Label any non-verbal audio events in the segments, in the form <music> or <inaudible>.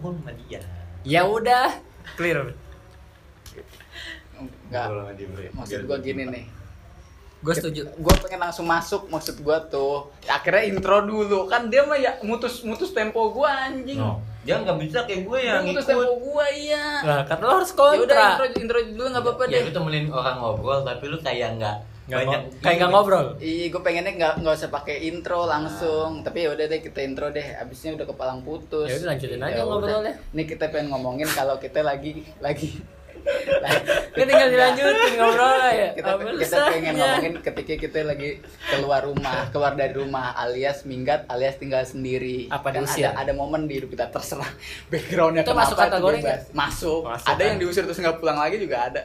ngobrol sama dia Ya udah, clear. Enggak. Maksud gua gini nih. Gue setuju. Gue pengen langsung masuk maksud gua tuh. Akhirnya intro dulu kan dia mah ya mutus mutus tempo gua anjing. no dia nggak bisa kayak gue yang mutus ikut tempo gua iya. Nah, kan lo harus Ya udah kontra. intro intro dulu nggak apa-apa ya deh. lu temenin orang ngobrol tapi lu kayak nggak Nggak banyak kayak nggak ngobrol. Iya, gue pengennya nggak nggak usah pakai intro langsung, tapi ya udah deh kita intro deh. Abisnya udah kepalang putus. Ya udah, lanjutin aja Ya ngobrolnya. Nih kita pengen ngomongin kalau kita lagi lagi <laughs> Kan tinggal dilanjutin ngobrol ya. kita Apa kita pengen susahnya? ngomongin ketika kita lagi keluar rumah, keluar dari rumah alias minggat alias tinggal sendiri. Apa kan diusir? ada, ada momen di hidup kita terserah backgroundnya Itu masuk kategori itu bebas. Masuk. Masuk, Ada kan? yang diusir terus nggak pulang lagi juga ada.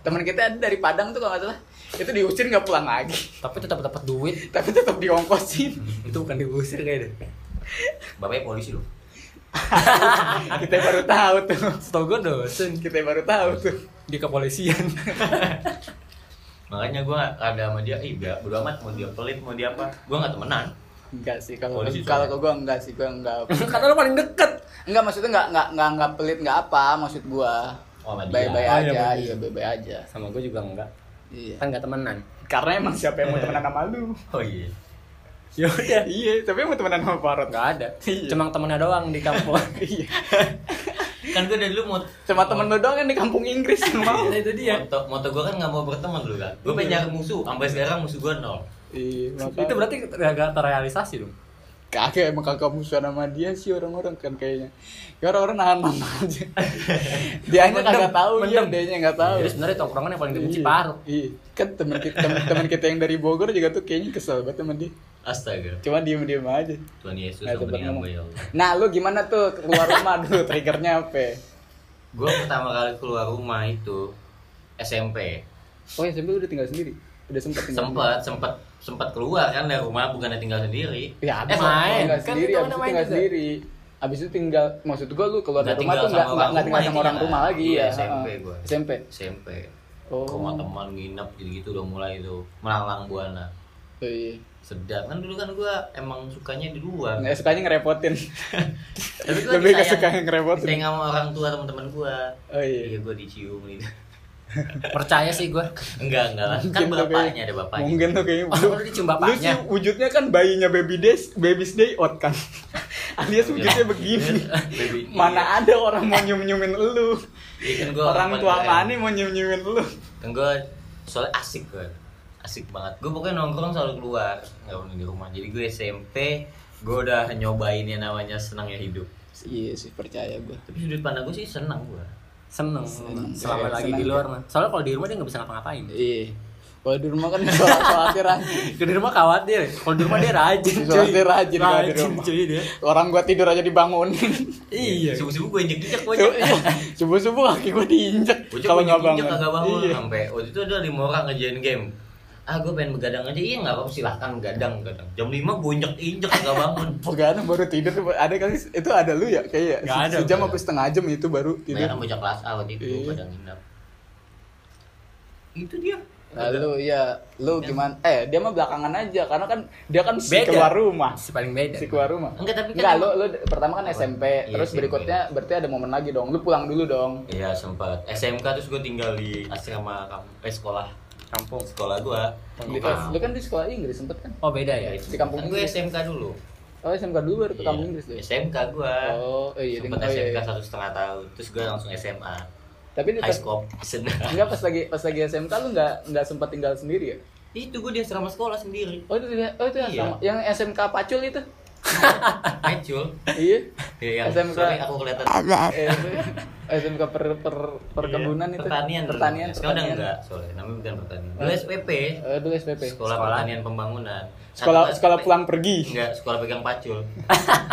Teman kita ada dari Padang tuh kalau nggak salah. Itu diusir nggak pulang lagi. Tapi tetap dapat duit. Tapi tetap diongkosin. Itu bukan diusir kayaknya. bapaknya polisi lu <laughs> kita baru tahu tuh. Setahu gue dosen Kita baru tahu tuh. di kepolisian. <laughs> makanya gue ada sama dia ih biar bodo amat mau dia pelit mau dia apa gue nggak temenan Enggak sih kalau Polisi kalau gua enggak sih gua enggak. <laughs> Karena lo paling deket. Enggak maksudnya enggak enggak enggak enggak pelit enggak apa maksud gua. Oh. Bye-bye Oh, iya, aja, iya bye-bye aja. Sama gue juga enggak. Iya. Kan enggak temenan. Karena emang siapa yang mau temenan sama lu? <laughs> oh iya Ya udah. iya, tapi yang mau temenan sama Farod. Enggak ada. Iya. Cuma temennya doang di kampung. <laughs> Iya. <laughs> kan gue dari dulu mau Cuma temen lu doang yang di kampung Inggris yang mau. Nah, itu dia. moto moto gue kan nggak mau berteman dulu kan gue pengen nyari musuh sampai sekarang musuh gue nol Iya, Itu berarti agak terrealisasi dong. Kagak emang kagak musuhan sama dia sih orang-orang kan kayaknya. Ya orang-orang nahan-nahan aja. <laughs> dia Mendem, kagak tahu, iya, mendem. dia nya enggak tahu. Jadi sebenarnya tongkrongan yang paling dibenci Iya, Parut. Iya. Kan temen kita temen kita yang dari Bogor juga tuh kayaknya kesel banget sama dia. astaga Cuma diem-diem aja. Tuhan Yesus Nggak sempet hamba ngomong. ya Allah Nah, lu gimana tuh keluar rumah <laughs> dulu triggernya apa? gue pertama kali keluar rumah itu SMP Oh, ya SMP udah tinggal sendiri. Udah sempat tinggal. sempat sempat sempat keluar kan dari rumah bukannya tinggal sendiri. Ya, Eh, abis main. tinggal Kan sendiri, abis itu main tinggal juga. sendiri. Abis itu tinggal, maksud gua lu keluar Nggak dari rumah tinggal tuh nggak sama nggak tinggal rumah sama orang intinya. rumah lagi Iya, ya. SMP gua. SMP. SMP Oh. ke rumah teman nginep gitu-gitu udah mulai itu melalang buana Oh, iya. sedap kan dulu kan gue emang sukanya di luar Nggak sukanya ngerepotin. tapi gue Lebih ke suka yang ngerepotin. sayang sama orang tua teman-teman gue Oh, iya. iya gue dicium gitu Percaya sih gue. enggak enggak lah kan bapaknya kayak- ada bapaknya Mungkin tuh kayaknya Oh, lu dicium bapaknya? Lu sih wujudnya kan bayinya baby days, baby's day out kan. <laughs> Alias wujudnya begini. Baby, Mana ada orang mau nyium-nyiumin lu. Iya kan gua Orang tua mana mau nyium-nyiumin lu. kan gue soalnya asik gue asik banget gue pokoknya nongkrong selalu keluar nggak pernah di rumah jadi gue SMP gue udah nyobain yang namanya senangnya hidup Iya sih percaya gua. tapi sudut pandang gue sih senang gue Seneng. Seneng. Selama Iya, lagi seneng. di luar mah. Soalnya kalau di rumah dia nggak bisa ngapa-ngapain. Iya. Kalau di rumah kan sholatnya <laughs> rajin. Di rumah khawatir. Kalau di rumah dia rajin. cuy. Rajin kalau di Rajin rumah. cuy dia. Orang gua tidur aja dibangunin. Iya. subuh subuh gue injek injek gue <laughs> Subuh subuh kaki gua diinjek kalau nggak bangun Iya. sampai waktu itu ada lima orang ngejain game ah gue pengen begadang aja iya nggak apa-apa silahkan begadang begadang jam lima gue injek injek kagak bangun <laughs> Pegadang baru tidur ada kali itu ada lu ya kayak Nggak ada, sejam nggak apa setengah jam itu baru tidur. kan bocah kelas A waktu itu Iya. pada nginep itu dia Lalu ya lu gimana? Eh dia mah belakangan aja karena kan dia kan si Beda. keluar rumah. Si paling beda. Si keluar rumah. Enggak, tapi kan Enggak, lu, lu pertama kan Apa? SMP, Iya, terus SMP. berikutnya berarti ada momen lagi dong. Lu pulang dulu dong. Iya sempat SMK terus gue tinggal di asrama kamp eh sekolah Kampung. sekolah gue Di, lu kan di sekolah Inggris sempet kan? Oh beda ya. Di kampung kan gue Inggris. SMK dulu Oh SMK dulu baru ke Iya, kampung Inggris deh. SMK gue Oh, oh iya, sempat oh iya, SMK iya. satu setengah tahun terus gue langsung SMA Tapi di high school <laughs> enggak pas lagi pas lagi SMK lu enggak enggak sempat tinggal sendiri ya? itu gue di asrama sekolah sendiri Oh itu dia, oh itu yang Iya. sama yang SMK Pacul itu. <laughs> Mecul iya. ya, yang SMK. sorry aku kelihatan <laughs> Eh, itu SMK per, per perkebunan itu. Iya, pertanian. Pertanian. sekarang udah pertanian. enggak soalnya namanya bukan pertanian dulu SPP Eh, dulu SPP. sekolah, Sekolah. pertanian pembangunan Sekolah Satu sekolah SPP. pulang pergi. enggak sekolah pegang pacul <laughs>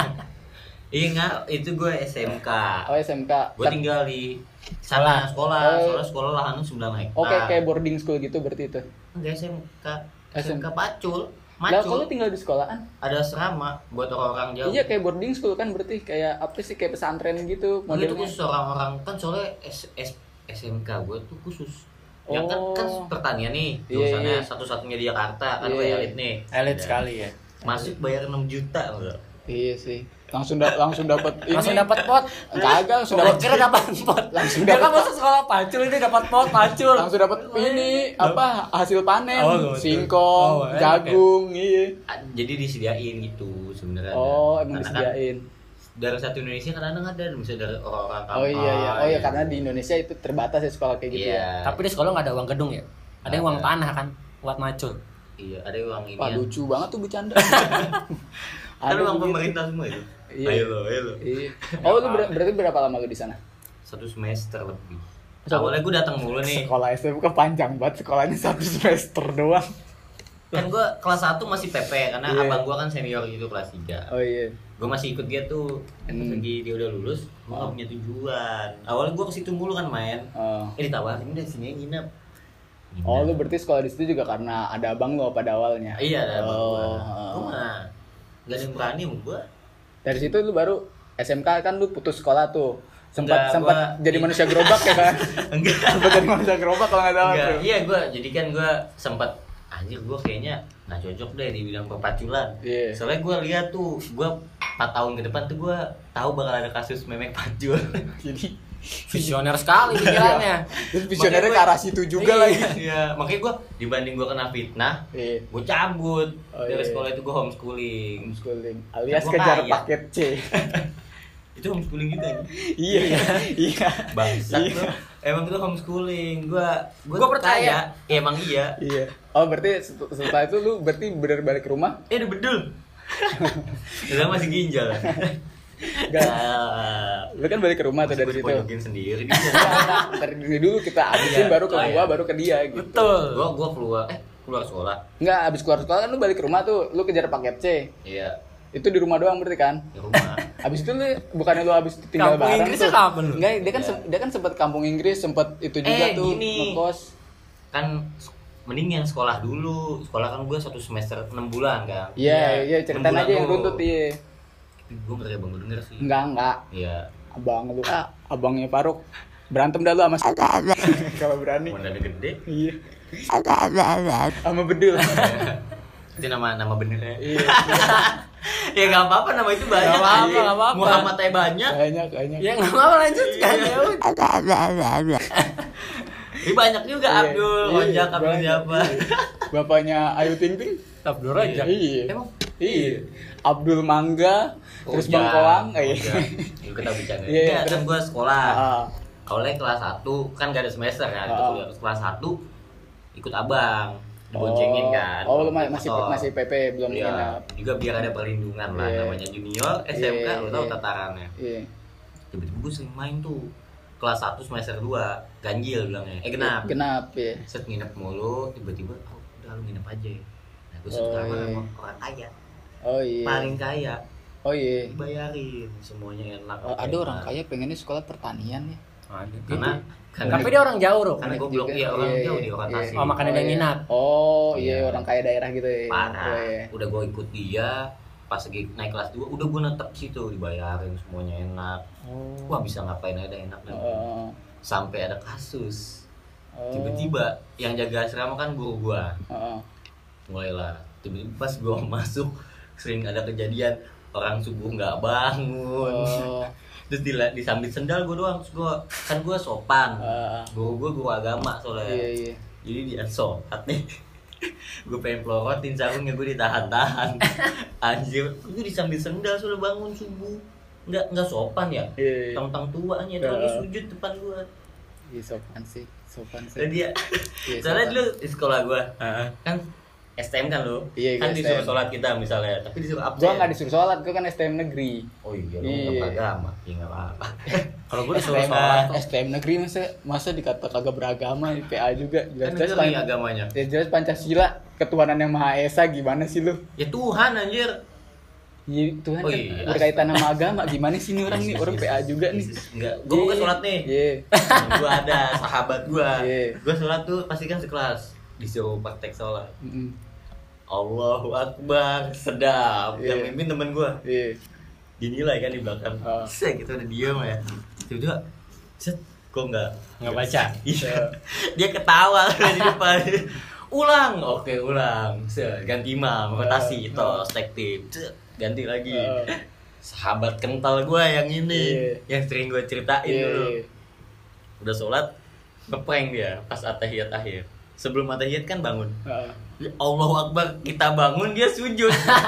iya enggak itu gue SMK Oh SMK. gue tinggal di sana sekolah Oh. soalnya sekolah lahannya 9 hektar Oh kayak kayak boarding school gitu berarti itu. enggak SMK SMK. SMK pacul Lah kalau tinggal di sekolahan? ada asrama buat orang-orang jauh Iya kayak boarding school kan berarti kayak apa sih kayak pesantren gitu Nah, itu modelnya. khusus orang-orang kan soalnya S, S- SMK gue tuh khusus yang kan Oh. kan pertanian nih Iya, jurusannya iya. satu-satunya di Jakarta kan Iya, gue iya. elit nih Elit Ya. sekali ya. masuk bayar 6 juta enggak Iya sih. Langsung da langsung dapat ini Langsung dapat pot. kagak langsung dapat kira dapat pot. Langsung dapat kan masuk sekolah pacul ini dapat pot pacul. langsung dapat ini apa hasil panen Oh, singkong Oh, ya. jagung iya Ah, jadi disediain gitu sebenarnya oh emang Karena kan disediain dari satu Indonesia kadang-kadang ada misalnya dari orang-orang oh iya iya kampung. oh iya karena di Indonesia itu terbatas ya sekolah kayak gitu iya ya Tapi di sekolah nggak ada uang gedung ya. Ada yang uang Ada. tanah kan buat macul. iya ada uang ini Wah yang- lucu banget tuh bercanda <laughs> kan Ada uang pemerintah semua itu Iya. ayo lo ayo lo Iya. Oh lu ber- berarti berapa lama lu di sana? satu semester lebih awalnya gue datang mulu nih Sekolah SMK panjang banget sekolahnya satu semester doang. kan gue kelas 1 masih PP karena Iya. abang gue kan senior gitu kelas 3 Oh iya. gue masih ikut dia tuh hmm. Lagi dia udah lulus gue gak punya tujuan awalnya gue ke situ mulu kan main Oh. eh ditawarin udah sini nginep. Oh lu berarti sekolah di situ juga karena ada abang lu pada awalnya. iya ada abang Oh. gue mah gak ada yang berani gue Dari situ lu baru SMK kan lu putus sekolah tuh. Sempat Enggak, sempat gua- jadi manusia gerobak ya kan? enggak <laughs> sempat jadi manusia gerobak kalau nggak salah enggak iya gue jadi kan gue sempat anjir gue kayaknya nggak cocok deh di bidang perpaculan Iya. soalnya gue lihat tuh gue 4 tahun ke depan tuh gue tahu bakal ada kasus memek pacul <laughs> Jadi Visioner sekali pikirannya. terus visionernya ke arah situ juga Iya, lagi. iya makanya gue dibanding gue kena fitnah Iya. gue cabut Oh, dari iya. sekolah itu gue homeschooling Homeschooling alias Gua kejar kaya. paket C. <laughs> itu homeschooling gitu aja iya iya. bangsat Iya. lu emang itu homeschooling gue gue Gua percaya. ya, emang iya Iya. Oh berarti set- setelah itu lu berarti bener balik ke rumah? eh udah bedul <laughs> Udah masih ginjal <laughs> Gak. Lu kan balik ke rumah tuh dari gua situ. dipojokin sendiri <laughs> Ntar dari dulu kita abisin Iya. baru ke Oh, gua iya. baru ke dia gitu. Betul. gue gue keluar eh keluar sekolah Enggak, abis keluar sekolah kan lu balik ke rumah tuh, lu kejar paket C. iya Itu di rumah doang berarti kan? di rumah <laughs> Abis itu lu bukannya lu abis tinggal Kampung bareng Inggrisnya tuh? kapan lu? Enggak, dia kan Iya. sem- dia kan sempat kampung Inggris, sempat itu juga Eh, tuh gini. ngekos. kan mending yang sekolah dulu sekolah kan gue satu semester 6 bulan kan Iya, iya ceritain Enam aja yang runtut tuh. Iya. gue pernah bang denger sih Enggak, enggak. iya Abang lu, ah, abangnya Faruk berantem dah lu sama <laughs> kalau berani. mau ada gede Iya. Sama bedul. <laughs> itu nama nama benernya Iya. <laughs> ya nggak apa-apa nama itu banyak Nggak apa-apa, Iya. nggak apa-apa. Muhammad aja banyak Banyak, banyak. Ya nggak apa lanjutkan ya. udah. ini banyak juga Iya, Abdul iya, Ojak Abdul siapa iya. Bapaknya Ayu Ting Ting. Abdul Raja. Iya. emang Iya. Abdul Mangga, terus Ojak, Bang Koang. Iya. Ojak. Itu kita bicara Iya, Iya, terus- kan gue sekolah Ah, awalnya kelas 1 kan gak ada semester kan itu kuliah kelas 1 ikut abang diboncengin oh. kan Oh, lu ma- masih Motor. masih PP belum Iya, nginap. juga biar ada perlindungan lah Iya. namanya junior SMK Iya, lo tau iya. tatarannya Iya. tiba-tiba gue sering main tuh kelas 1 semester 2 ganjil bilangnya eh genap Genap ya. set nginep mulu tiba-tiba oh udah lu nginep aja nah gue Oh, iya. orang kaya Oh iya. paling kaya Oh iya. dibayarin semuanya enak Oh, ada orang kaya pengennya sekolah pertanian ya. Ada. karena karena Tapi dia orang jauh, Bro. karena gue juga. iya orang Iya, jauh iya, di orang iya. Tasik Oh, makanya dia iya. nginap. Oh iya, Iya. orang kaya daerah gitu ya. parah Oh, iya. udah gue ikut dia pas lagi naik kelas 2 udah gue netep situ dibayarin semuanya enak Oh. wah bisa ngapain aja enak dan Oh, sampai ada kasus oh. tiba-tiba yang jaga asrama kan guru gua Oh, oh. Mulailah tiba-tiba pas gua <laughs> masuk sering ada kejadian orang subuh nggak bangun Oh. <laughs> terus dila- disambit sendal gua doang terus gua kan gua sopan Ah. guru gua guru agama soalnya Iya iya. jadi dia sholat nih <laughs> gue pengen pelorotin sarungnya gue ditahan-tahan anjir gue disambit sendal sudah bangun subuh nggak nggak sopan ya Iya. iya. tentang tuanya tuh Ya. lagi sujud depan gue Iya sopan sih, sopan sih. dia Iya, soalnya sopan. dulu di sekolah gue Heeh. kan STM kan lo Iya, kan iya, disuruh STM. sholat kita misalnya tapi disuruh absen Gua nggak disuruh sholat, gua kan STM negeri. oh iya lo Iya. beragama ya nggak apa-apa <laughs> Kalau gue disuruh STM, sholat. STM negeri masa masa dikata kagak beragama PA juga kan jelas-jelas Pan- agamanya ya jelas Pancasila ketuhanan yang maha esa gimana sih lu? ya Tuhan anjir Iya, Tuhan Oh kan iya. berkaitan sama agama gimana sih nih orang nih orang PA juga nih. enggak gue bukan sholat nih Iya. gue ada sahabat gue Iya. gue sholat tuh pasti kan sekelas disuruh praktek sholat Mm-mm. Allahu Akbar sedap. Yang Iya. mimpin temen gue Iya. dinilai kan di belakang. Oh. set gitu udah diem ya. Tiba-tiba set kok nggak Nggak baca. iya. <laughs> Dia ketawa <laughs> di depan. Ulang. Oke ulang. Set ganti imam rotasi tos tek tip Set, ganti lagi. Oh. <laughs> sahabat kental gue yang ini. Iya. yang sering gue ceritain Iya, dulu. iya. udah sholat ngeprank dia pas atahiyat akhir. Sebelum atahiyat kan bangun. Heeh. Ya Allah Akbar kita bangun dia sujud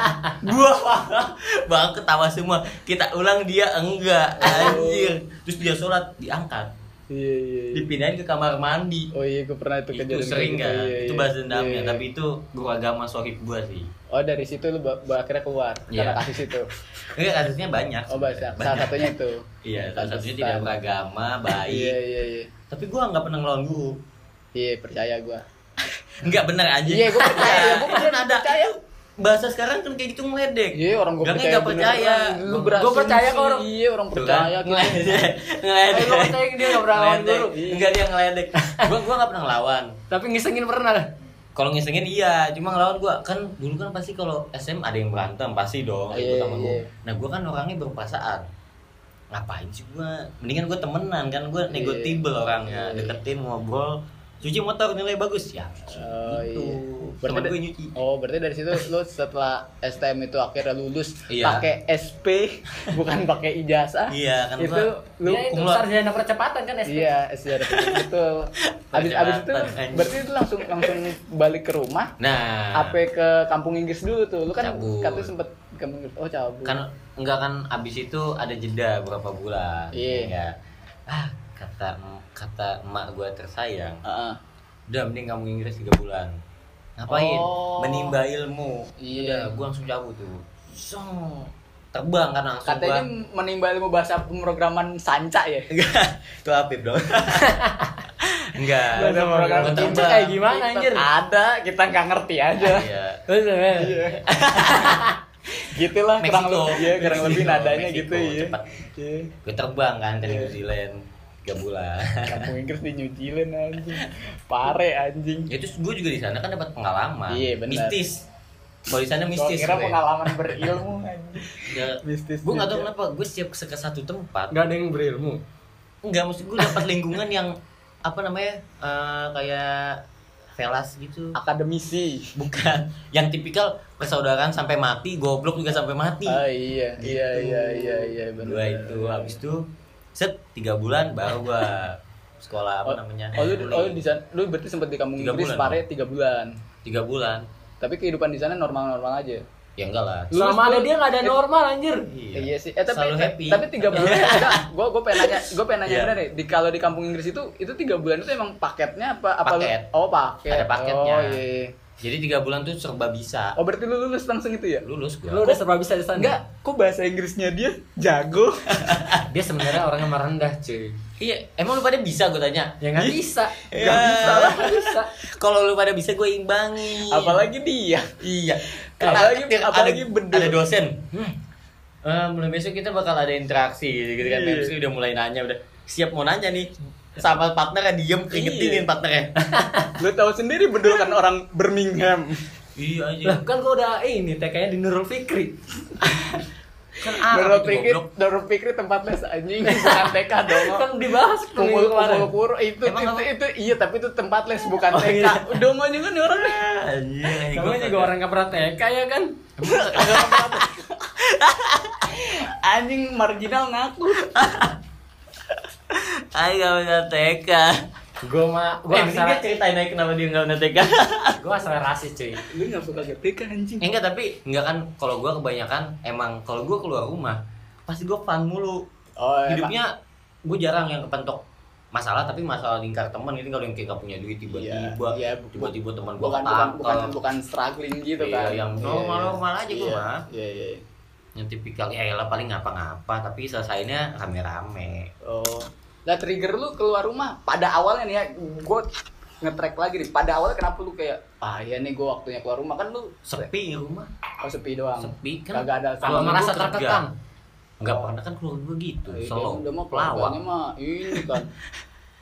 <laughs> gua <laughs> bang ketawa semua kita ulang dia enggak anjir terus dia sholat diangkat Iya iya. iya. dipindahin ke kamar mandi Oh iya, gue pernah itu itu kejadian sering kayak kan gitu. Iya, itu iya. bahasa dendamnya Iya, iya. tapi itu guru agama sohib gua sih Oh dari situ lu akhirnya keluar Iya. karena kasus itu. <laughs> enggak kasusnya banyak Oh banyak. sebenarnya. Salah satunya itu. iya salah satunya tidak beragama baik Iya iya iya. tapi gua nggak pernah ngelawan guru Iya percaya gua. Enggak bener anjing Iya, gua percaya. Iya, Gua kan bener ada percaya. bahasa sekarang kan kayak gitu ngeledek Iya orang gua Bilangnya percaya. nggak percaya. Lu Gua- berasumsi. gua percaya kok orang- Iya orang percaya. kan? gitu. ngeledek Eh, ngeledek gua percaya dia nggak pernah lawan guru. enggak dia ngeledek gua gua nggak pernah ngelawan Tapi ngisengin pernah. kalau ngisengin iya cuma ngelawan gua kan dulu kan pasti kalau SM ada yang berantem pasti dong Iya, ribut sama gua iya. nah gua kan orangnya berperasaan ngapain sih gua mendingan gua temenan kan gua negotibel orangnya Iya. deketin ngobrol cuci motor nilai bagus ya Oh gitu iya. da- gue nyuci Oh, berarti dari situ lu setelah STM itu akhirnya lulus Iya. pakai SP <laughs> bukan pakai ijazah. iya kan itu lu ya itu sarjana percepatan kan SD. Iya, sejarah itu. <laughs> Habis habis itu Percepatan, berarti itu langsung langsung balik ke rumah. nah Apa ke kampung Inggris dulu tuh? Lu kan Cabut. katanya sempet ke kampung Inggris. Oh, cabut. kan enggak kan abis itu ada jeda berapa bulan Iya. ya ah kata kata emak gua tersayang Heeh. udah mending kamu Inggris tiga bulan ngapain Oh. menimba ilmu Iya. udah gua langsung cabut tuh Song. terbang kan langsung Katanya gua menimba ilmu bahasa pemrograman Sanca ya. enggak <laughs> itu Apip dong <laughs> enggak Bahasa pemrograman gua Itu terbang. kayak gimana anjir? Ada, kita nggak ngerti aja. iya Terus, eh, gitu lah kurang Meksiko. lebih ya, kurang lebih nadanya gitu ya. cepat. Iya. gue terbang kan ke New Iya. Zealand tiga bulan Kampung Inggris di New Zealand anjing. Pare anjing. ya terus gue juga di sana kan dapat pengalaman Iya, benar. mistis kalau di sana Gua mistis kira gue. pengalaman berilmu anjing. Ya, Mistis gue nggak tahu kenapa gue setiap ke satu tempat nggak ada yang berilmu. Enggak, maksud gue dapat lingkungan yang apa namanya eh, kayak velas gitu Akademisi. bukan yang tipikal persaudaraan sampai mati goblok juga sampai mati Ah iya, iya Gitu. iya iya iya benar. gua itu habis itu set tiga bulan baru gua sekolah apa Oh, namanya Oh lu oh lu di sana lu berarti sempat di kampung Tiga Inggris bulan, pare tiga bulan. tiga bulan Tapi kehidupan di sana normal-normal aja. ya enggak lah Lu- Selama ada lu- dia nggak ada eh, normal anjir. Iya sih. Eh tapi Selalu happy. tapi tiga bulan <laughs> enggak. Gua gua pengen nanya, gua pengen nanya Iya. bener nih. Di kalau di kampung Inggris itu itu tiga bulan itu emang paketnya apa apa lu- Paket. Oh paket. Ada paketnya. Oh iya. Jadi tiga bulan tuh serba bisa Oh berarti lu lulus langsung itu ya? lulus gua Lu udah serba bisa di sana. Enggak, kok bahasa Inggrisnya dia jago? <laughs> Dia sebenarnya orang yang merendah, cuy. iya emang lu pada bisa gue tanya Ya nggak bisa. Ya. Nggak bisa lah, <laughs> bisa. kalau lu pada bisa gue imbangi Apalagi dia. iya Apalagi- Ada- apalagi ada, bedul. ada dosen hmm. eh, mulai besok kita bakal ada interaksi gitu kan Iya. Terus udah mulai nanya udah siap mau nanya nih sama partnernya diem keingetin Iya. partnernya <laughs> Lu tahu sendiri bedul kan orang Birmingham. iya aja Lah kan gua udah ini TK-nya di Nurul Fikri. <laughs> kan Nurul Fikri. Nurul Fikri tempat les anjing bukan TK <laughs> dong. kan dibahas Kumpul kumpul kuro itu Emang itu, itu iya tapi itu tempat les bukan Oh, TK. iya. Udah mau juga nih orang nih. Kamu gua juga kagak- orang nggak pernah TK ya kan? Anjing marginal ngaku. Ayo gak bisa TK Gua mah Gua gua eh, ini asal ceritain aja kenapa dia gak bisa TK <laughs> gua asal rasis cuy. Lu enggak suka TK anjing. Enggak tapi enggak kan kalau gua kebanyakan emang kalau gua keluar rumah pasti gua fun mulu Oh, emang. hidupnya gue jarang yang kepentok masalah tapi masalah lingkar teman gitu kalau yang kayak gak punya duit tiba-tiba Iya, iya, tiba-tiba teman gue bukan bukan bukan bukan struggling gitu Iya, kan. yang normal-normal aja gua Iya, mah. Iya, iya. Yang tipikal ya elah paling ngapa-ngapa tapi selesainya rame-rame Oh. Lah trigger lu keluar rumah pada awalnya nih ya, gue ngetrack lagi nih. Pada awalnya kenapa lu kayak ah ya nih gue waktunya keluar rumah kan lu sepi rumah oh sepi doang. sepi kan Kagak ada Kalau merasa terkekang. nggak pernah kan keluar gue gitu Eh, solo udah mah pelawak mah ini kan. <laughs>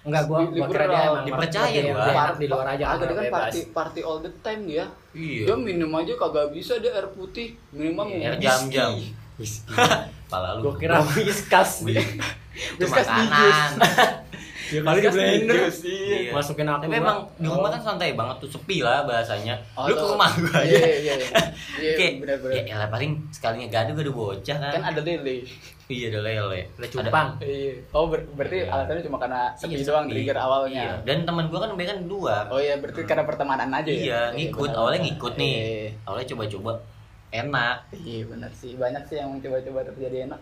Enggak gua gua kira dia emang Dipercaya dia- gua. dia enak di luar aja Agak dia kan party party all the time dia. iya Dia minum aja kagak bisa dia air putih, minimal Air whisky. jam-jam. <laughs> pala lu Gua kira <laughs> whiskas. Whiskas makanan <laughs> Ya kali di blender. Iya. Iya. Masukin aku. Tapi emang di rumah kan santai banget tuh sepi lah bahasanya. Oh, Lu ke rumah gua aja. Iya, iya, <laughs> iya. Iya, Kayak, benar-benar. ya elah paling sekalinya gaduh gaduh bocah kan. Kan ada lele. Iya ada lele. Ada cupang. Iya. Oh, ber- berarti Iya. alasannya cuma karena sepi Iya, doang sepi. trigger awalnya. Iya. Dan teman gua kan mereka di luar. Oh iya, berarti karena pertemanan aja ya. Iya, ngikut. benar, Awalnya ngikut nih. Iya. Awalnya coba-coba enak. Iya, benar sih. Banyak sih yang coba-coba terjadi enak.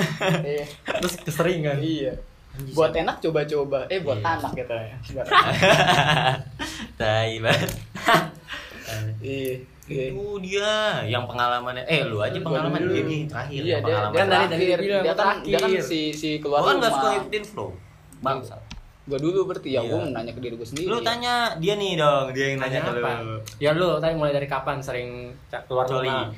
<laughs> Iya. Terus keseringan. Iya. Buat enak coba-coba. Eh, buat Iya. anak gitu ya. <laughs> Tai banget. <laughs> Iya. Iya. Itu dia yang pengalamannya. Eh lu aja pengalaman dulu. dia nih terakhir. Iya, dia, pengalaman. dia Kan tadi terakhir. dia dia kan dia kan si si keluar Gua kan gak rumah. suka ikutin flow. Bangsa. Gua dulu berarti ya, Iya. gua nanya ke diri gua sendiri. Lu tanya dia nih dong, dia yang nanya Nanya ke lu. Ya lu tadi mulai dari kapan sering keluar Coli. rumah?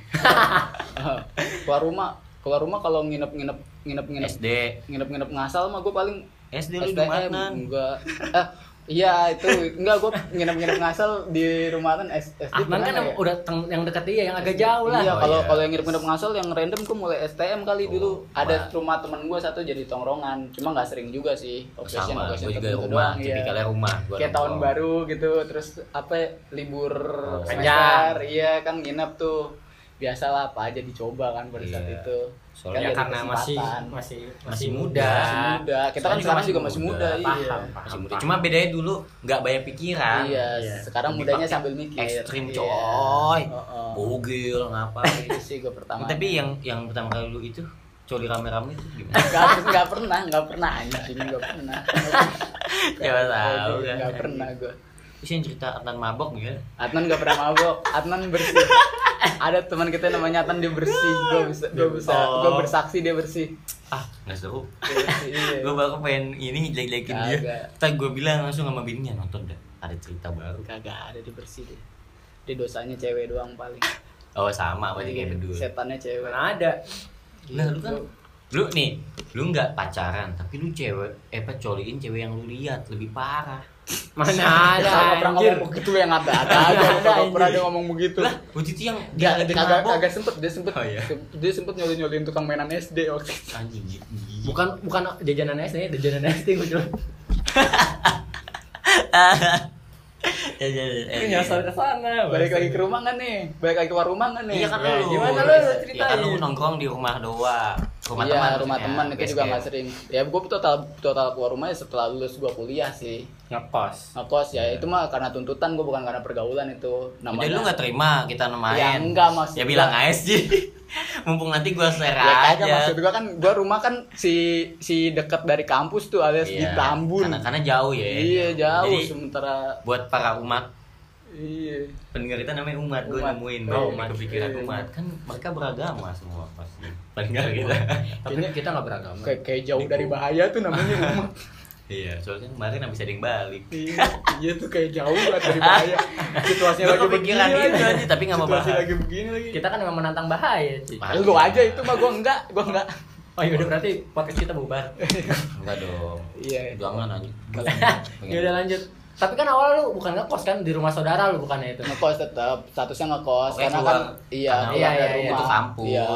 <laughs> keluar rumah, keluar rumah kalau nginep-nginep nginep-nginep SD. nginep-nginep ngasal mah gua paling SD lu mana? enggak. Eh, <laughs> iya itu enggak gua nginep-nginep ngasal di rumah kan SD Ahman kan yang ya? udah teng- yang dekat dia yang agak jauh lah. Iya, Oh, kalau iya. kalau yang nginep-nginep ngasal yang random gua mulai STM kali Oh, dulu. Ada rumah temen gua satu jadi tongrongan, cuma nggak sering juga sih. Occasion, Sama, occasion gue juga rumah, doang, iya. tipikalnya rumah. Gua Kayak tahun baru gitu, terus apa libur Oh. semester, iya kan nginep tuh. Biasalah apa aja dicoba kan pada saat Iya. itu. Soalnya Ya jadi karena masih masih Masih muda. masih muda. Kita kan Soalnya sekarang masih juga masih muda. muda, iya. Paham, paham. Masih muda. Cuma bedanya dulu nggak banyak pikiran. Iya, Iya. sekarang Lebih mudanya sambil mikir. Ekstrim Iya. coy. Heeh. Bogil ngapain. <laughs> Itu sih gue pertama. Tapi yang yang pertama kali lu itu coli rame-rame itu gimana? Gak, nggak pernah, nggak pernah anjing, nggak pernah. <laughs> Siapa tahu kan. Nggak pernah gue. Terus yang cerita Adnan mabok gitu. Adnan nggak pernah mabok, Adnan bersih. Ada teman kita namanya Adnan dia bersih, gue bisa, gue bisa, gue bersaksi dia bersih. Ah, nggak seru. Iya. gue baru pengen ini jelek-jelekin dia. Tapi gue bilang langsung sama bininya nonton dah. Ada cerita baru. Kagak ada dia bersih dia. Dia dosanya cewek doang paling. Oh sama berarti kayak Iya, berdua. Setannya cewek. Mana ada? Nah lu kan lu nih lu nggak pacaran tapi lu cewek eh apa coliin cewek yang lu lihat lebih parah Mana ada? pernah anjir. ngomong begitu yang ada ada aja, anjir. pernah dia ngomong begitu. lah waktu itu yang Dia agak agak sempet dia sempet Oh, iya. dia sempet nyolin nyolin tukang mainan SD waktu itu. anjing gitu Bukan bukan jajanan SD, jajanan SD gue cuma <laughs> ya, ya, ya, ya, nyasar ke sana. balik lagi ke rumah nggak nih balik lagi keluar rumah nggak nih Iya kan Ya, lu. gimana lu Ya ceritain? kan lu nongkrong di rumah doang. Rumah iya, teman. rumah teman itu juga nggak sering ya gue total total keluar rumah ya setelah lulus gue kuliah sih Ngekos. ngekos ya itu mah karena tuntutan gue bukan karena pergaulan itu Jadi namanya lu gak terima kita main. Ya, enggak, maksud Ya bilang aja sih. <laughs> Mumpung nanti gua share ya aja. maksud gue kan gue rumah kan si si dekat dari kampus tuh alias di Iya, Tambun Karena, karena jauh ya. iya jauh Jadi sementara buat para umat iya pendengar kita namanya umat, gue Umat. nemuin Oh, umat. kepikiran Iya. umat kan mereka beragama semua pasti <laughs> pendengar kita Tapi <laughs> kita nggak beragama. kayak kayak jauh dari bahaya tuh namanya <laughs> rumah iya soalnya kemarin habis ada yang balik iya iya tuh kayak jauh banget dari bahaya situasinya lagi begini itu lagi. aja, tapi nggak mau bahas. lagi begini lagi Kita kan memang menantang bahaya, Ci. Bahas. lu aja itu mah gue enggak gue enggak Oh iya udah berarti podcast kita bubar. enggak dong Iya. jangan anjing ya udah lanjut. Tapi kan awal lu bukan ngekos kan? Di rumah saudara lu bukannya itu. ngekos tetap statusnya ngekos. Oke, karena keluar. kan iya Karena iya, dari iya, rumah. Itu kampus. iya.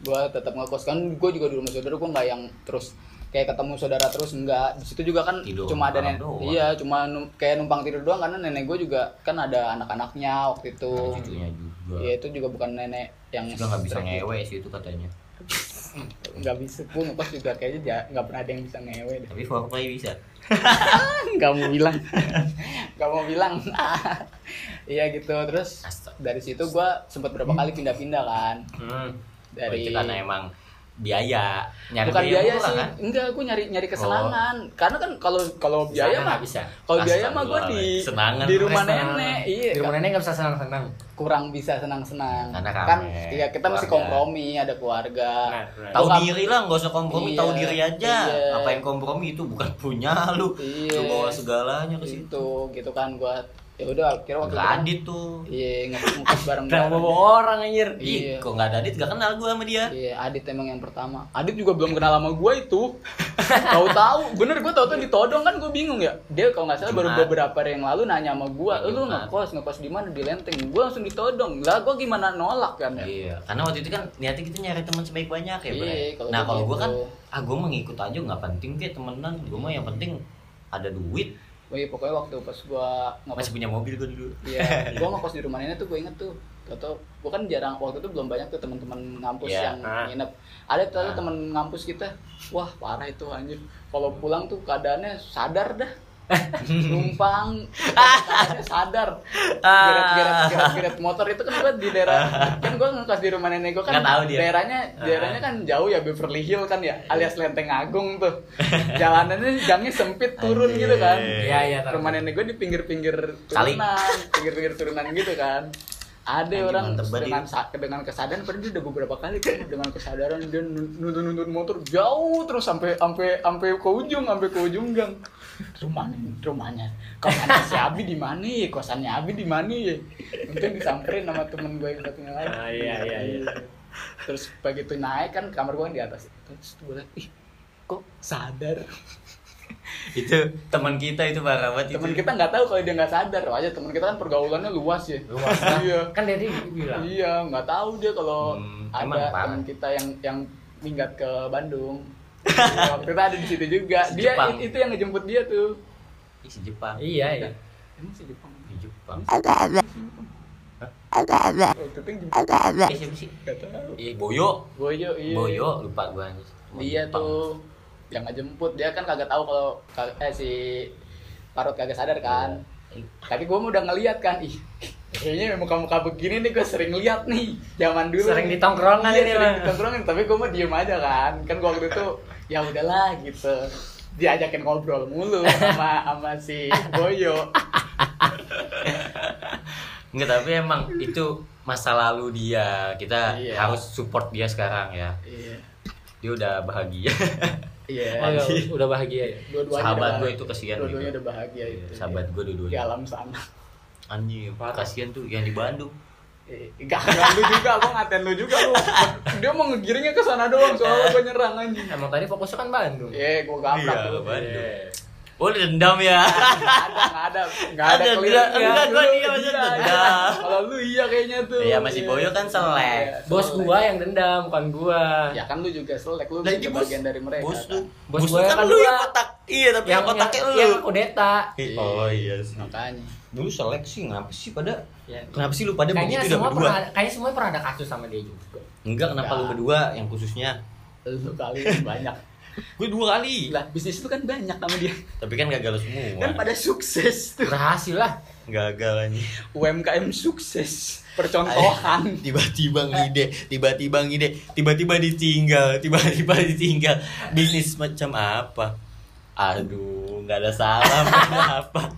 Gue tetap ngekos. Kan gue juga di rumah saudara gue nggak yang terus kayak ketemu saudara terus enggak di situ juga kan Tidur cuma ada nenek doang. iya cuma num- kayak numpang tidur doang. Karena nenek gue juga kan ada anak-anaknya waktu itu. Ada cucunya juga. Iya itu juga bukan nenek yang juga nggak bisa strict. ngewe sih itu katanya. Nggak bisa. Gue ngekos juga kayaknya nggak pernah ada yang bisa ngewe deh. Tapi foreplay bisa nggak mau bilang. Nggak mau bilang. Iya gitu. Terus dari situ gue sempat berapa kali pindah-pindah kan. Hmm. dari itu karena emang biaya. Nyari bukan biaya murah, sih. kan? enggak gue nyari nyari kesenangan. Karena kan kalau kalau biaya mah bisa. kalau biaya mah gue di Astagfirullah, senangan di rumah gue nenek iya. Di rumah kan nenek nggak bisa senang-senang. kurang bisa senang senang Karena kan iya kita mesti keluarga. kompromi ada keluarga. Nah, tahu diri lah nggak usah kompromi Iya, tahu diri aja. iya. apa yang kompromi itu bukan punya lu. Iya. lu bawa segalanya ke situ. itu gitu kan gue ya udah kira waktu Gak kan adit tuh iya ngekos <laughs> bareng bareng bawa orang anjir? Iya. Kok nggak ada adit gak kenal gue sama dia Iya, Adit emang yang pertama. Adit juga belum kenal sama gue itu. <laughs> Tahu-tahu, bener gue tahu-tahu ditodong kan gue bingung ya. Dia kalau nggak salah baru beberapa hari yang lalu nanya sama gue, lu ngekos ngekos di mana di Lenteng. Gue langsung ditodong. Lah gue gimana nolak kan ya? Iya, karena waktu itu kan niatnya kita nyari teman sebaik banyak ya, Iya, kalau Nah, kalau gue begitu. kan, ah gue mau ngikut aja nggak penting kayak temenan. Gue mah yang penting ada duit Oh iya pokoknya waktu pas gua ngekos masih punya mobil gue dulu Iya, <laughs> gua ngekos di rumah nenek tuh gue inget tuh. Atau gua kan jarang waktu itu belum banyak tuh teman-teman ngampus Iya. yang Ah. nginep. Ada tuh Ah. teman ngampus kita. Wah, parah itu anjir. Kalau pulang tuh keadaannya sadar dah. Numpang sadar Ah. geret geret geret geret motor itu kan gua di daerah <laughs> kan gua ngekos di rumah nenek gua kan Nggak tahu dia. daerahnya Ah. daerahnya kan jauh ya Beverly Hill kan ya alias Lenteng Agung tuh <laughs> jalanannya gangnya sempit turun Anjir. gitu kan iya, tahu. rumah nenek gue di pinggir-pinggir turunan pinggir-pinggir turunan gitu kan ada Anjing, orang mantep dengan dengan kesadaran padahal dia udah beberapa kali kan dengan kesadaran dia nuntun nuntun motor jauh terus sampai sampai sampai ke ujung sampai ke ujung gang. Rumahnya rumahnya. Kosannya si Abi di mana ya? Kosannya Abi di mana ya? Mungkin disamperin sama temen gue yang satunya lagi. Ah, iya, iya, iya. terus begitu naik kan kamar gue kan di atas. Terus gue liat ih kok sadar <laughs> itu teman kita itu parah banget teman kita nggak tahu kalau dia nggak sadar. Aja teman kita kan pergaulannya luas ya. Luas. <laughs> iya. Kan Dedi bilang. iya nggak tahu dia kalau Hmm, ada teman kita yang yang minggat ke Bandung. <laughs> Iya, waktu itu ada di situ juga. Si dia Jepang. itu yang ngejemput dia tuh. Ih, si Jepang. Iya, iya. emang si Jepang? Di Jepang. Itu yang jemput eh siapa sih? Eh Boyo. Boyo iya. Boyo lupa gue anjir dia Jepang. tuh yang ngejemput. Dia kan kagak tahu kalau eh si Parut kagak sadar kan. Iya. tapi gue udah ngeliat kan ih kayaknya muka-muka begini nih gue sering lihat nih zaman dulu. Sering di tongkrongan iya, ini sering mah. di tongkrongan tapi gue mah diem aja kan. Kan gue waktu itu ya udahlah gitu. Diajakin ngobrol mulu sama sama si Boyo. Enggak tapi emang itu masa lalu dia. Kita Iya. harus support dia sekarang ya. Iya. Dia udah bahagia <laughs> iya Oh, iya, <laughs> udah bahagia ya. dua-duanya sahabat gue itu kasihan dua-duanya gitu. udah bahagia itu sahabat gue di dua-duanya alam sana anjing kasihan tuh yang di Bandung Eh, Enggak, enggak lu juga, gua ngatain lu juga lu. <laughs> Dia mau ngegiringnya ke sana doang, soalnya gua nyerang anjing. Emang tadi fokusnya kan Bandung. Eh, gua gabrak Iya. Bandung. Oh dendam ya Enggak ada, enggak ada, enggak ada enggak, gua Lu dia masih iya, dendam. iya. Kalau lu iya kayaknya tuh. Iya, masih Boyo kan selek. Iya, Bos selek. gua yang dendam, bukan gua. Ya kan lu juga selek, lu juga bagian dari mereka. bos lu kan. Bos bos lu kan kan lu gua. yang kotak iya tapi yang, kotaknya lu yang kudeta. oh iya sih Makanya. dulu seleksi ngapa sih pada Ya. kenapa sih lu pada Kayaknya begitu udah semua berdua pernah, kayaknya semua pernah ada kasus sama dia juga. enggak kenapa Enggak. lu berdua yang khususnya Lu kali banyak. Gue dua kali Lah, bisnis lu kan banyak sama dia. tapi kan gagal semua Kan pada sukses tuh. Berhasil lah. gagal aja UMKM sukses. Percontohan. tiba-tiba ngide tiba-tiba ngide tiba-tiba ditinggal tiba-tiba ditinggal bisnis macam apa aduh nggak ada salam apa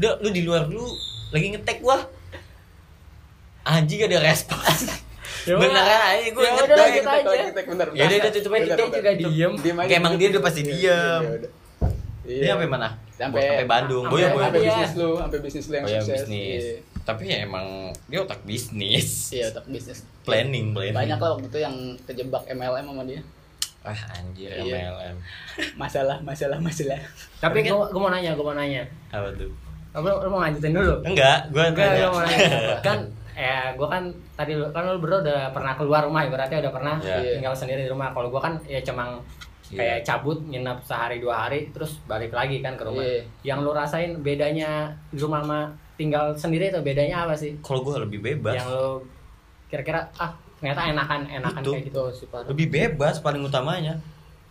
udah lu di luar dulu lagi ngetek wah anjing gak ada respon. Beneran aja gue Ya udah, ngetek lanjut aja. Bentar, Ya udah, udah, tutup aja, bentar. juga diem. Emang dia udah pasti Iya, diem. iya, udah. dia sampai mana sampai sampai Bandung sampai- boyo boyo sampai Iya. bisnis lu, sampai bisnis lu yang oh ya sukses. bisnis Iya. tapi ya emang dia otak bisnis Iya, otak bisnis. planning planning Banyak lah waktu itu yang kejebak MLM sama dia. ah anjir Iya. MLM Masalah, masalah, masalah. Tapi gua mau nanya, gua mau nanya. apa tuh Apa lu, mau lanjutin dulu? enggak gue Enggak, mau nanya. <laughs> kan ya gua kan tadi lu- kan lu berdua udah pernah keluar rumah berarti udah pernah Iya. tinggal sendiri di rumah. Kalau gua kan ya cuma Iya. kayak cabut nginep sehari dua hari terus balik lagi kan ke rumah. Iya. Yang lu rasain bedanya di rumah sama tinggal sendiri itu bedanya apa sih? kalau gue lebih bebas Yang lu kira-kira ah ternyata enakan enakan Itu. kayak gitu. Itu sih lebih bebas paling utamanya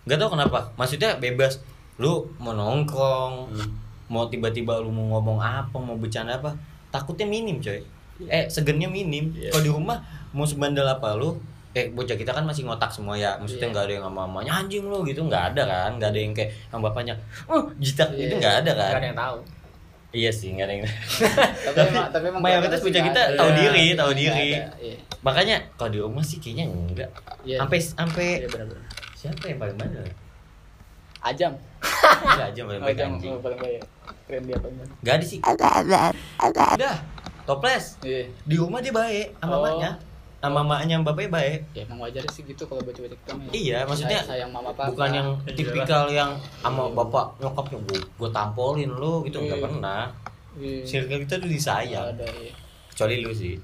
nggak tahu kenapa maksudnya bebas lu mau nongkrong Hmm. mau tiba-tiba lu mau ngomong apa mau bercanda apa takutnya minim coy eh segennya minim Iya. kalau di rumah mau sebandel apa lu eh bocah kita kan masih ngotak semua ya maksudnya Iya. nggak ada yang sama mamanya anjing lu gitu nggak ada kan nggak ada yang kayak sama bapaknya uh jitak Iya. itu nggak ada kan Gak ada yang tahu. iya sih nggak ada yang <laughs> tapi emang tapi emang mayoritas bocah kita nggak tahu ada. diri Iya, tahu nggak diri ada. Iya. makanya kalau di rumah sih kayaknya enggak Iya. sampai sampai Iya benar-benar. siapa yang paling bandel Ajam. Enggak aja paling baik <laughs> Ajam anjing oh, paling baik. Keren dia paling. Gak ada sih. Udah, toples. Iya. Di rumah dia baik sama Oh. mamanya. Sama mamanya sama bapaknya baik. Ya emang wajar sih gitu kalau baca-baca kita mah. ya. Iya, maksudnya sayang, sayang mama papa. Bukan yang tipikal yang sama bapak nyokapnya gue gue tampolin lu gitu nggak Iya. pernah. Iya. Circle kita tuh disayang. Ada, iya. Kecuali lu sih.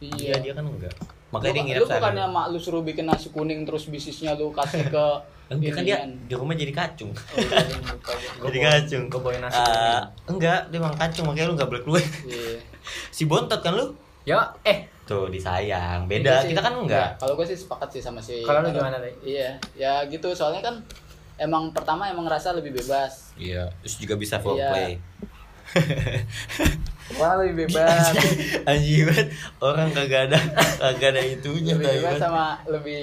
Iya. Dia dia kan enggak. Lu, Makanya dia nginep lu bukannya mak lu suruh bikin nasi kuning terus bisnisnya lu kasih ke <laughs> Enggak kan dia di rumah jadi kacung. Oh, iya, iya, <laughs> lupa gua. jadi kacung. Gue bawain nasi. Eh, enggak, dia emang kacung makanya lu enggak boleh keluar. Iya. <laughs> si bontot kan lu? Yo, eh, Tuh disayang. Iya Beda, sih. kita kan enggak. Iya, Kalau gue sih sepakat sih sama si. Kalau lu gimana, Tay? Iya, ya gitu. Soalnya kan emang pertama emang ngerasa lebih bebas. Iya, terus juga bisa Iya. foreplay. Wah lebih bebas. Anjing banget orang kagak ada kagak ada itunya lebih bebas sama lebih.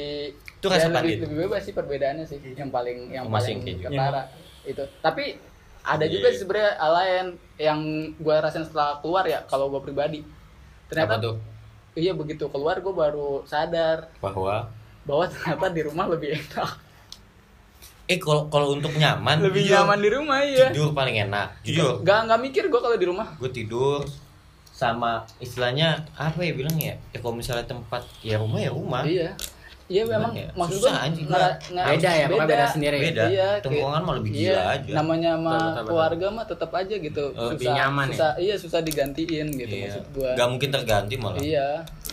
Itu ya, lebih, lebih bebas sih perbedaannya sih. Yang paling yang Masing paling gitu. ketara itu. Tapi ada Iya. juga sih sebenarnya hal lain yang gue rasain setelah keluar ya kalau gue pribadi. Ternyata Apa tuh? iya begitu keluar gue baru sadar Bahwa bahwa ternyata di rumah lebih enak. Eh kalau kalau untuk nyaman lebih jujur, nyaman di rumah ya. tidur paling enak jujur Gak nggak mikir gue kalau di rumah. gue tidur sama istilahnya apa ya bilang ya ya kalau misalnya tempat ya rumah ya rumah Iya. Iya memang ya? maksud Susah, anjing. nge- beda ya, pokoknya beda sendiri. beda Iya, tongkrongan kayak- mah lebih iya, gila aja Namanya sama Betul, betul, betul. keluarga mah tetap aja gitu. Lebih susah, nyaman ya? susah, Iya, susah digantiin gitu Iya. maksud gua. Gak mungkin terganti malah Iya.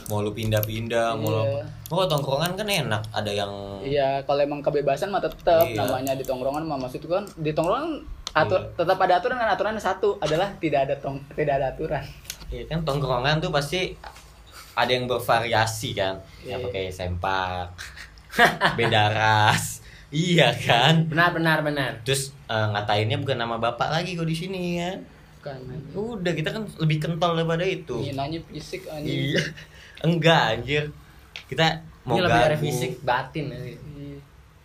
mau lu pindah-pindah mau lu Iya. apa oh tongkrongan kan enak ada yang Iya, kalau emang kebebasan mah tetap Iya. namanya di tongkrongan mah maksud gua kan di tongkrongan atur Iya. tetap ada aturan kan aturannya satu adalah tidak ada tong tidak ada aturan. Iya kan tongkrongan tuh pasti ada yang bervariasi kan yang Iya. pakai sempak <laughs> beda ras iya kan benar benar benar. terus eh, ngatainnya bukan nama bapak lagi kok di sini ya Kan anjing. udah kita kan lebih kental daripada itu Nginanya fisik anjing. iya enggak anjir kita mau Ini lebih dari fisik batin sih. Iya.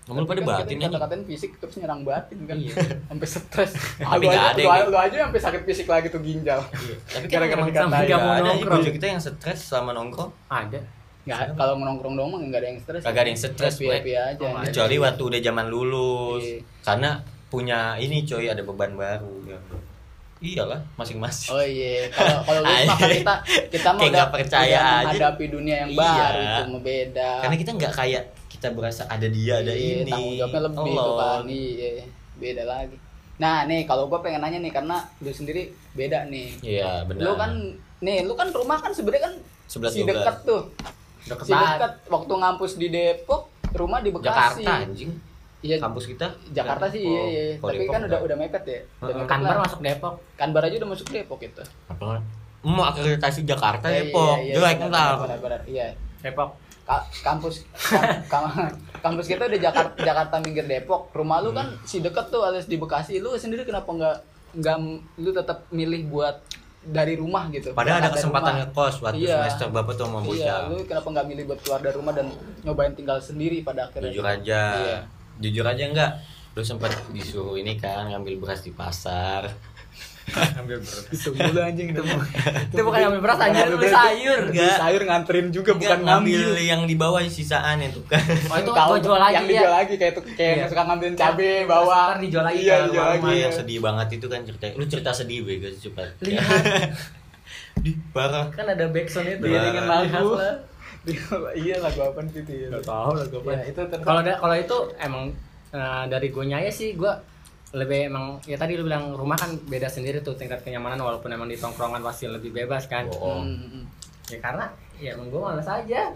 Pada Tapi kan batin aja kata-katain fisik terus nyerang batin kan Iya. sampai stres <laughs> Tapi lu, nggak aja, ada lu, yang- lu aja sampai sakit fisik lagi tuh ginjal <laughs> tapi kan Gara-gara dikatain. nggak mau ada nongkrong. kita yang stres selama nongkrong Ada. nggak kalau nongkrong doang nggak ada yang stres Kagak ada yang stres, happy gue. happy aja Oh, kecuali waktu udah zaman lulus Iya. karena punya ini coy ada beban baru ya. iyalah masing-masing Oh iya, kalau kalau <laughs> kan kita kita Kayak udah, percaya udah aja. menghadapi dunia yang Iya. baru itu beda. karena kita nggak kayak kita berasa ada dia ada Iya, ini tanggung jawabnya lebih Allah. tuh kan. Iya, beda lagi. Nah, nih kalau gua pengen nanya nih karena lu sendiri beda nih. iya benar Lu kan nih, lu kan rumah kan sebenarnya kan Sebelas si dua belas. dekat tuh. Deket Si dekat waktu ngampus di Depok, rumah di Bekasi. Jakarta anjing Iya, kampus kita Jakarta sih Oh, iya, iya. kalau Tapi Depok kan udah enggak. udah mepet ya. Udah Kanbar masuk Depok. Kanbar aja udah masuk Depok itu. apa mau akreditasi Jakarta pok iya, jelek benar, ntar benar, benar, Iya. Depok. Ka- kampus kam- kam- kampus kita udah Jakarta Jakarta minggir Depok. Rumah lu kan si deket tuh alias di Bekasi. Lu sendiri kenapa nggak nggak lu tetap milih buat dari rumah gitu? Padahal ada kesempatan ngekos waktu Iya. semester bapak tuh mau iya lu kenapa nggak milih buat keluar dari rumah dan nyobain tinggal sendiri pada akhirnya jujur aja. Iya. jujur aja enggak lu sempat disuruh ini kan ngambil beras di pasar Ambil beras. itu mulu anjing itu Itu bukan ambil beras anjir, beli sayur. beli sayur nganterin juga bukan ngambil yang di bawah sisaan itu kan Oh itu <laughs> Tahu gua jual lagi yang ya. dijual lagi kayak tuh kayak Iya. yang suka ngambilin cabe bawa Ntar dijual lagi iya ke dijual lagi yang sedih banget itu kan cerita lu cerita sedih bego cepat Lihat. <laughs> di parah Kan ada backsound itu. Iya. Lihat lagu lah. iya lagu apa sih itu ya tahu lagu ya itu Kalau kalau itu emang eh, dari gue nyaya sih gue lebih emang ya tadi lu bilang rumah kan beda sendiri tuh tingkat kenyamanan walaupun emang di tongkrongan pasti lebih bebas kan. Oh. Hmm, hmm. Ya karena ya emang gue malas aja.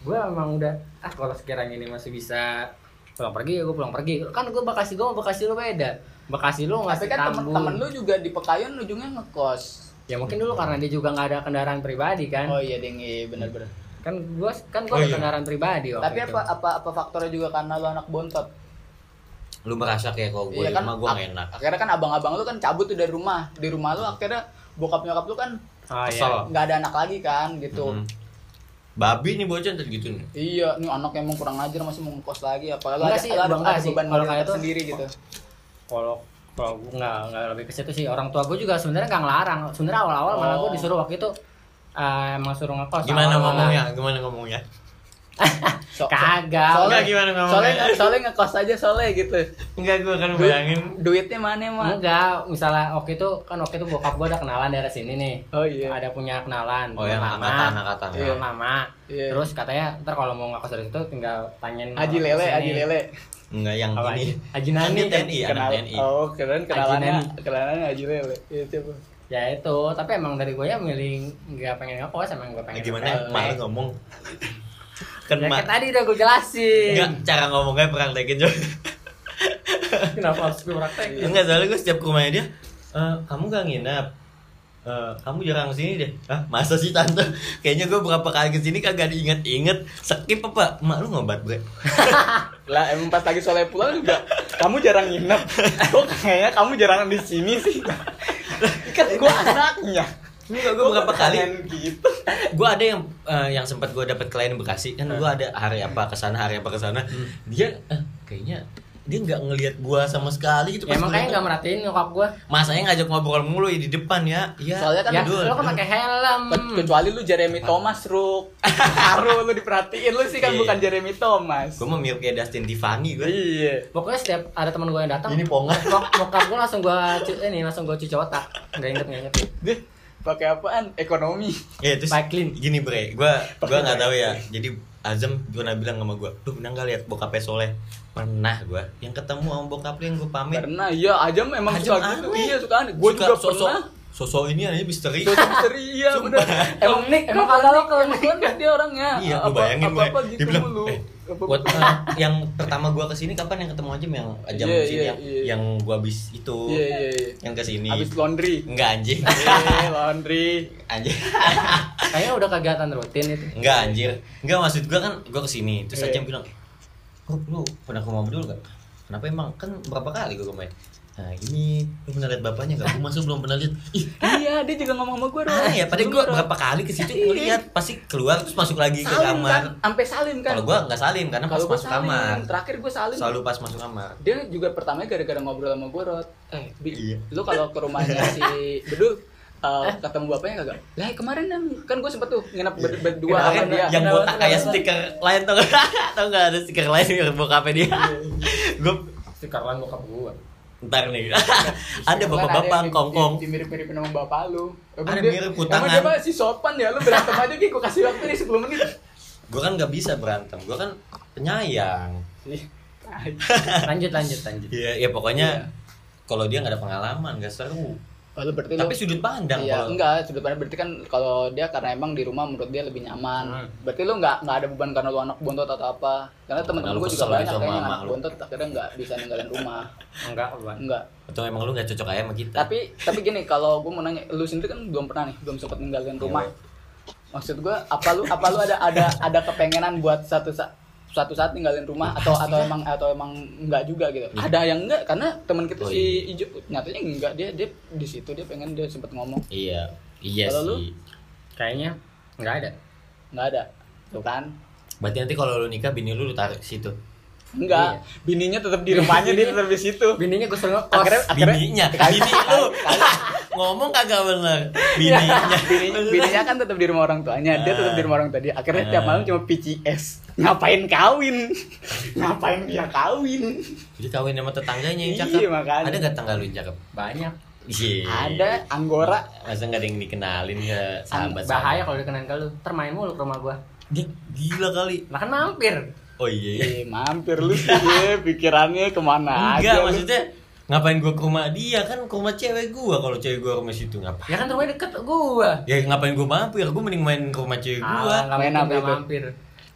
Gue emang udah ah kalau sekiranya ini masih bisa pulang pergi ya gue pulang pergi. Kan gue Bekasi gue Bekasi lu beda. Bekasi lu tapi masih kan temen, Tambun. temen lu juga di Pekayon ujungnya ngekos Ya mungkin dulu karena dia juga nggak ada kendaraan pribadi kan. oh iya ding iya benar-benar Kan gue kan gue Oh, ada iya. kendaraan pribadi waktu tapi itu. apa apa apa faktornya juga karena lu anak bontot lu merasa kayak kalau gue iya kan rumah gue ak- gak enak akhirnya kan abang-abang lu kan cabut tuh dari rumah di rumah lu akhirnya bokap nyokap lu kan Oh, iya. Kesel. nggak ada anak lagi kan gitu Mhm. babi nih bocah ntar gitu nih Iya, nih anak yang mau kurang ajar masih mau ngekos lagi apa lu Enggak ada, sih, ada, enggak ada sih. beban Kalau kayak itu- sendiri gitu. kalau kalau gue nggak nggak lebih ke situ sih orang tua gue juga sebenarnya nggak ngelarang sebenarnya awal-awal malah gue Oh. disuruh waktu itu eh, emang suruh ngekos gimana ngomongnya gimana ngomongnya <laughs> So, kagak soalnya gimana ngomongnya? soalnya soalnya ngekos aja soalnya gitu. enggak gue kan Du- bayangin duitnya mana mah? enggak misalnya waktu itu kan waktu itu bokap gue ada kenalan dari sini nih Oh iya. ada punya kenalan oh yang teman angkatan Iya. lama Iya. terus katanya ntar kalau mau ngekos dari situ tinggal tanyain Haji orang Lele, sini. Haji Lele. enggak yang Apa, ini Haji? Nani TNI anak Kenal- TNI Oh, keren kenalannya, kenalannya Haji Lele. Iya, coba. ya itu tapi emang dari gue ya milih nggak pengen ngekos emang gue pengen Nah, gimana malah ngomong kan Ya tadi udah gue jelasin. enggak cara ngomongnya praktekin juga Kenapa harus gue praktekin? enggak soalnya gue setiap ke rumahnya dia "Eh, kamu gak nginep Eh, kamu jarang sini deh Hah masa sih tante kayaknya gue berapa kali ke sini kagak diinget-inget skip apa mak lu ngobat bre <laughs> Lah emang pas lagi soleh pulang juga kamu jarang nginep. <laughs> Kok kayaknya kamu jarang di sini sih? <laughs> kan gua anaknya. Enggak, gue berapa kali Pengen gitu. gue ada yang eh, yang sempat gue dapet klien Bekasi kan gue ada hari apa ke sana hari apa ke sana dia eh, kayaknya dia nggak ngelihat gue sama sekali gitu Ya emang kayaknya nggak merhatiin nyokap gue. masanya ngajak ngobrol mulu ya di depan ya iya Soalnya kan Ya, Aduh, lo kan pakai helm. Ke- Kecuali lu Jeremy Thomas, Ruk. Haru lu diperhatiin lu sih kan Iya. bukan Jeremy Thomas. gue mau mirip kayak Dustin Tiffany gue Iya. Pokoknya setiap ada teman gue yang datang, Ini pongan. nyok- Nyokap gue langsung gue ini langsung gue cuci otak. Enggak inget enggak inget. Deh, pakai apaan? Ekonomi. ya terus Clean. gini bre gue gue nggak tahu ya jadi Azam pernah bilang sama gue tuh pernah nggak lihat bokapnya soleh pernah gue yang ketemu sama bokapnya yang gue pamit Karena iya aja memang Ajam suka gitu. aneh. Iya, suka aneh. Gua Suka juga sosok pernah. sosok ini aja misteri Sosok misteri iya <laughs> bener. Emang Nick, emang kalau kan dia orangnya. Iya, lu apa, bayangin gue. gitu bilang, mulu. eh, Buat eh, yang pertama gua ke sini kapan yang ketemu aja yang jam Iya, sini iya, yang iya. yang gua habis itu Iya, iya, iya. yang ke sini Habis laundry. enggak anjing Eh, laundry. <laughs> anjir Kayaknya udah kegiatan rutin itu. enggak anjir enggak maksud gua kan gua ke sini terus Iya. aja bilang oh lu pernah ke rumah dulu gak kenapa emang kan berapa kali gua ke rumahnya nah ini lu pernah lihat bapaknya gak gua masuk belum pernah lihat ih Iya, dia juga ngomong sama gue ah ya padahal gua berapa kali ke situ ngeliat pasti keluar terus masuk lagi ke salim kamar kan, sampai salim kan. kalau gua nggak salim karena pas Kalau gua masuk salim, kamar terakhir gue salim. selalu pas masuk kamar Dia juga pertamanya gara-gara ngobrol sama gue, Rod. Eh, Bi, Iya. lu kalau ke rumahnya <laughs> si Bedul eh, ketemu bapaknya kagak? Lah kemarin yang kan gue sempet tuh nginep ber- berdua sama dia. yang botak kayak stiker lain tau gak? <laughs> tau gak ada stiker lain yang bokapnya dia gue Si Karlan bokap gue. Ntar nih <laughs> ada Kan bapak-bapak yang di- kongkong di- Dimirip-mirip sama bapak lu. Emang Ada dia- mirip Emang kutangan. dia mah si sopan ya, lu berantem aja Ki, gue kasih waktu nih 10 menit. gue kan gak bisa berantem gue kan penyayang. Lanjut lanjut lanjut. ya ya pokoknya Iya. kalau dia nggak ada pengalaman gak seru Lu berarti tapi lu sudut pandang Iya, kalau enggak, sudut pandang berarti kan kalau dia karena emang di rumah menurut dia lebih nyaman. Hmm. Berarti lu enggak enggak ada beban karena lu anak bontot atau apa. Karena teman-teman lu gue juga banyak gitu emak anak lu. bontot akhirnya enggak bisa ninggalin rumah. <laughs> Enggak, Bang. Enggak. atau emang lu gak cocok aja sama kita Tapi tapi gini, kalau gue mau nanya, lu sendiri kan belum pernah nih, belum sempat ninggalin rumah. Iya. Maksud gue, apa lu apa lu ada ada ada kepengenan buat satu saat suatu saat ninggalin rumah atau atau emang atau emang enggak juga gitu. Iya. Ada yang enggak karena teman kita Oh, si Ijo nyatanya enggak dia dia di situ dia pengen dia sempat ngomong iya iya Kalau lu? Kayaknya enggak ada. enggak ada. Tuh kan? berarti nanti kalau lu nikah bini lu lu ke situ Enggak, Iya. bininya tetap di rumahnya dia tetap di situ. Bininya gue suruh ngekos. Akhirnya akhirnya bininya bini lu ngomong kagak bener bininya bini, bininya kan tetap di rumah orang tuanya, dia tetap di rumah orang tua dia. Akhirnya tiap malam cuma PCS. Ngapain kawin? Ngapain dia kawin? jadi kawin sama tetangganya yang Iya, cakep makanya. ada gak tetangga lu yang cakep Banyak. Iya. Ada Anggora. Masa nggak ada yang dikenalin ke sahabat Bahaya kalau dikenain ke lu. Termain mulu ke rumah gua. Gila kali. Lah kan mampir. Oh iya. Eh, mampir lu sih, ye. pikirannya ke mana Enggak, aja. lu. maksudnya ngapain gua ke rumah dia kan ke rumah cewek gua kalau cewek gua rumah situ ngapain? Ya kan rumahnya deket gua. Ya ngapain gua mampir? Gua mending main ke rumah cewek Ah, gua. enggak Main apa nggak itu? mampir.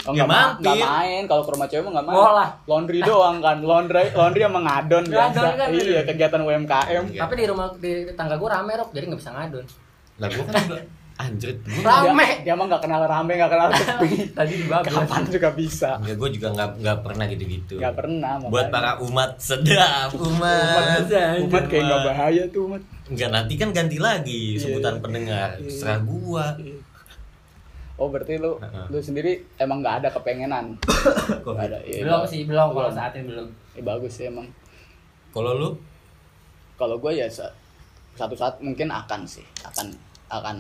Oh, Ya, mampir. nggak main kalau ke rumah cewek mah nggak main. Oh lah. Laundry doang kan, laundry laundry sama ngadon biasa. Ngadon kan, iya, iya. kegiatan UMKM. Iya. Tapi di rumah di tangga gua rame rok, jadi nggak bisa ngadon. Lah gua kan anjrit. Rame. Dia, dia mah nggak kenal rame, nggak kenal <laughs> sepi. Tadi di bablas. Kapan juga bisa. Enggak, gua juga nggak nggak pernah gitu-gitu. Nggak pernah. Buat makanya. para umat sedap, umat, umat. umat kayak nggak bahaya tuh umat. Enggak nanti kan ganti lagi Iya. sebutan pendengar. Iya. Terserah gua. Oh berarti lu Heeh. lu sendiri emang nggak ada kepengenan? <coughs> Kok Nggak ada. Iya, Belum sih, belum kalau Belum. saat ini belum. Eh, bagus sih emang. Kalau lu Kalau gue ya sa- satu saat mungkin akan sih, akan akan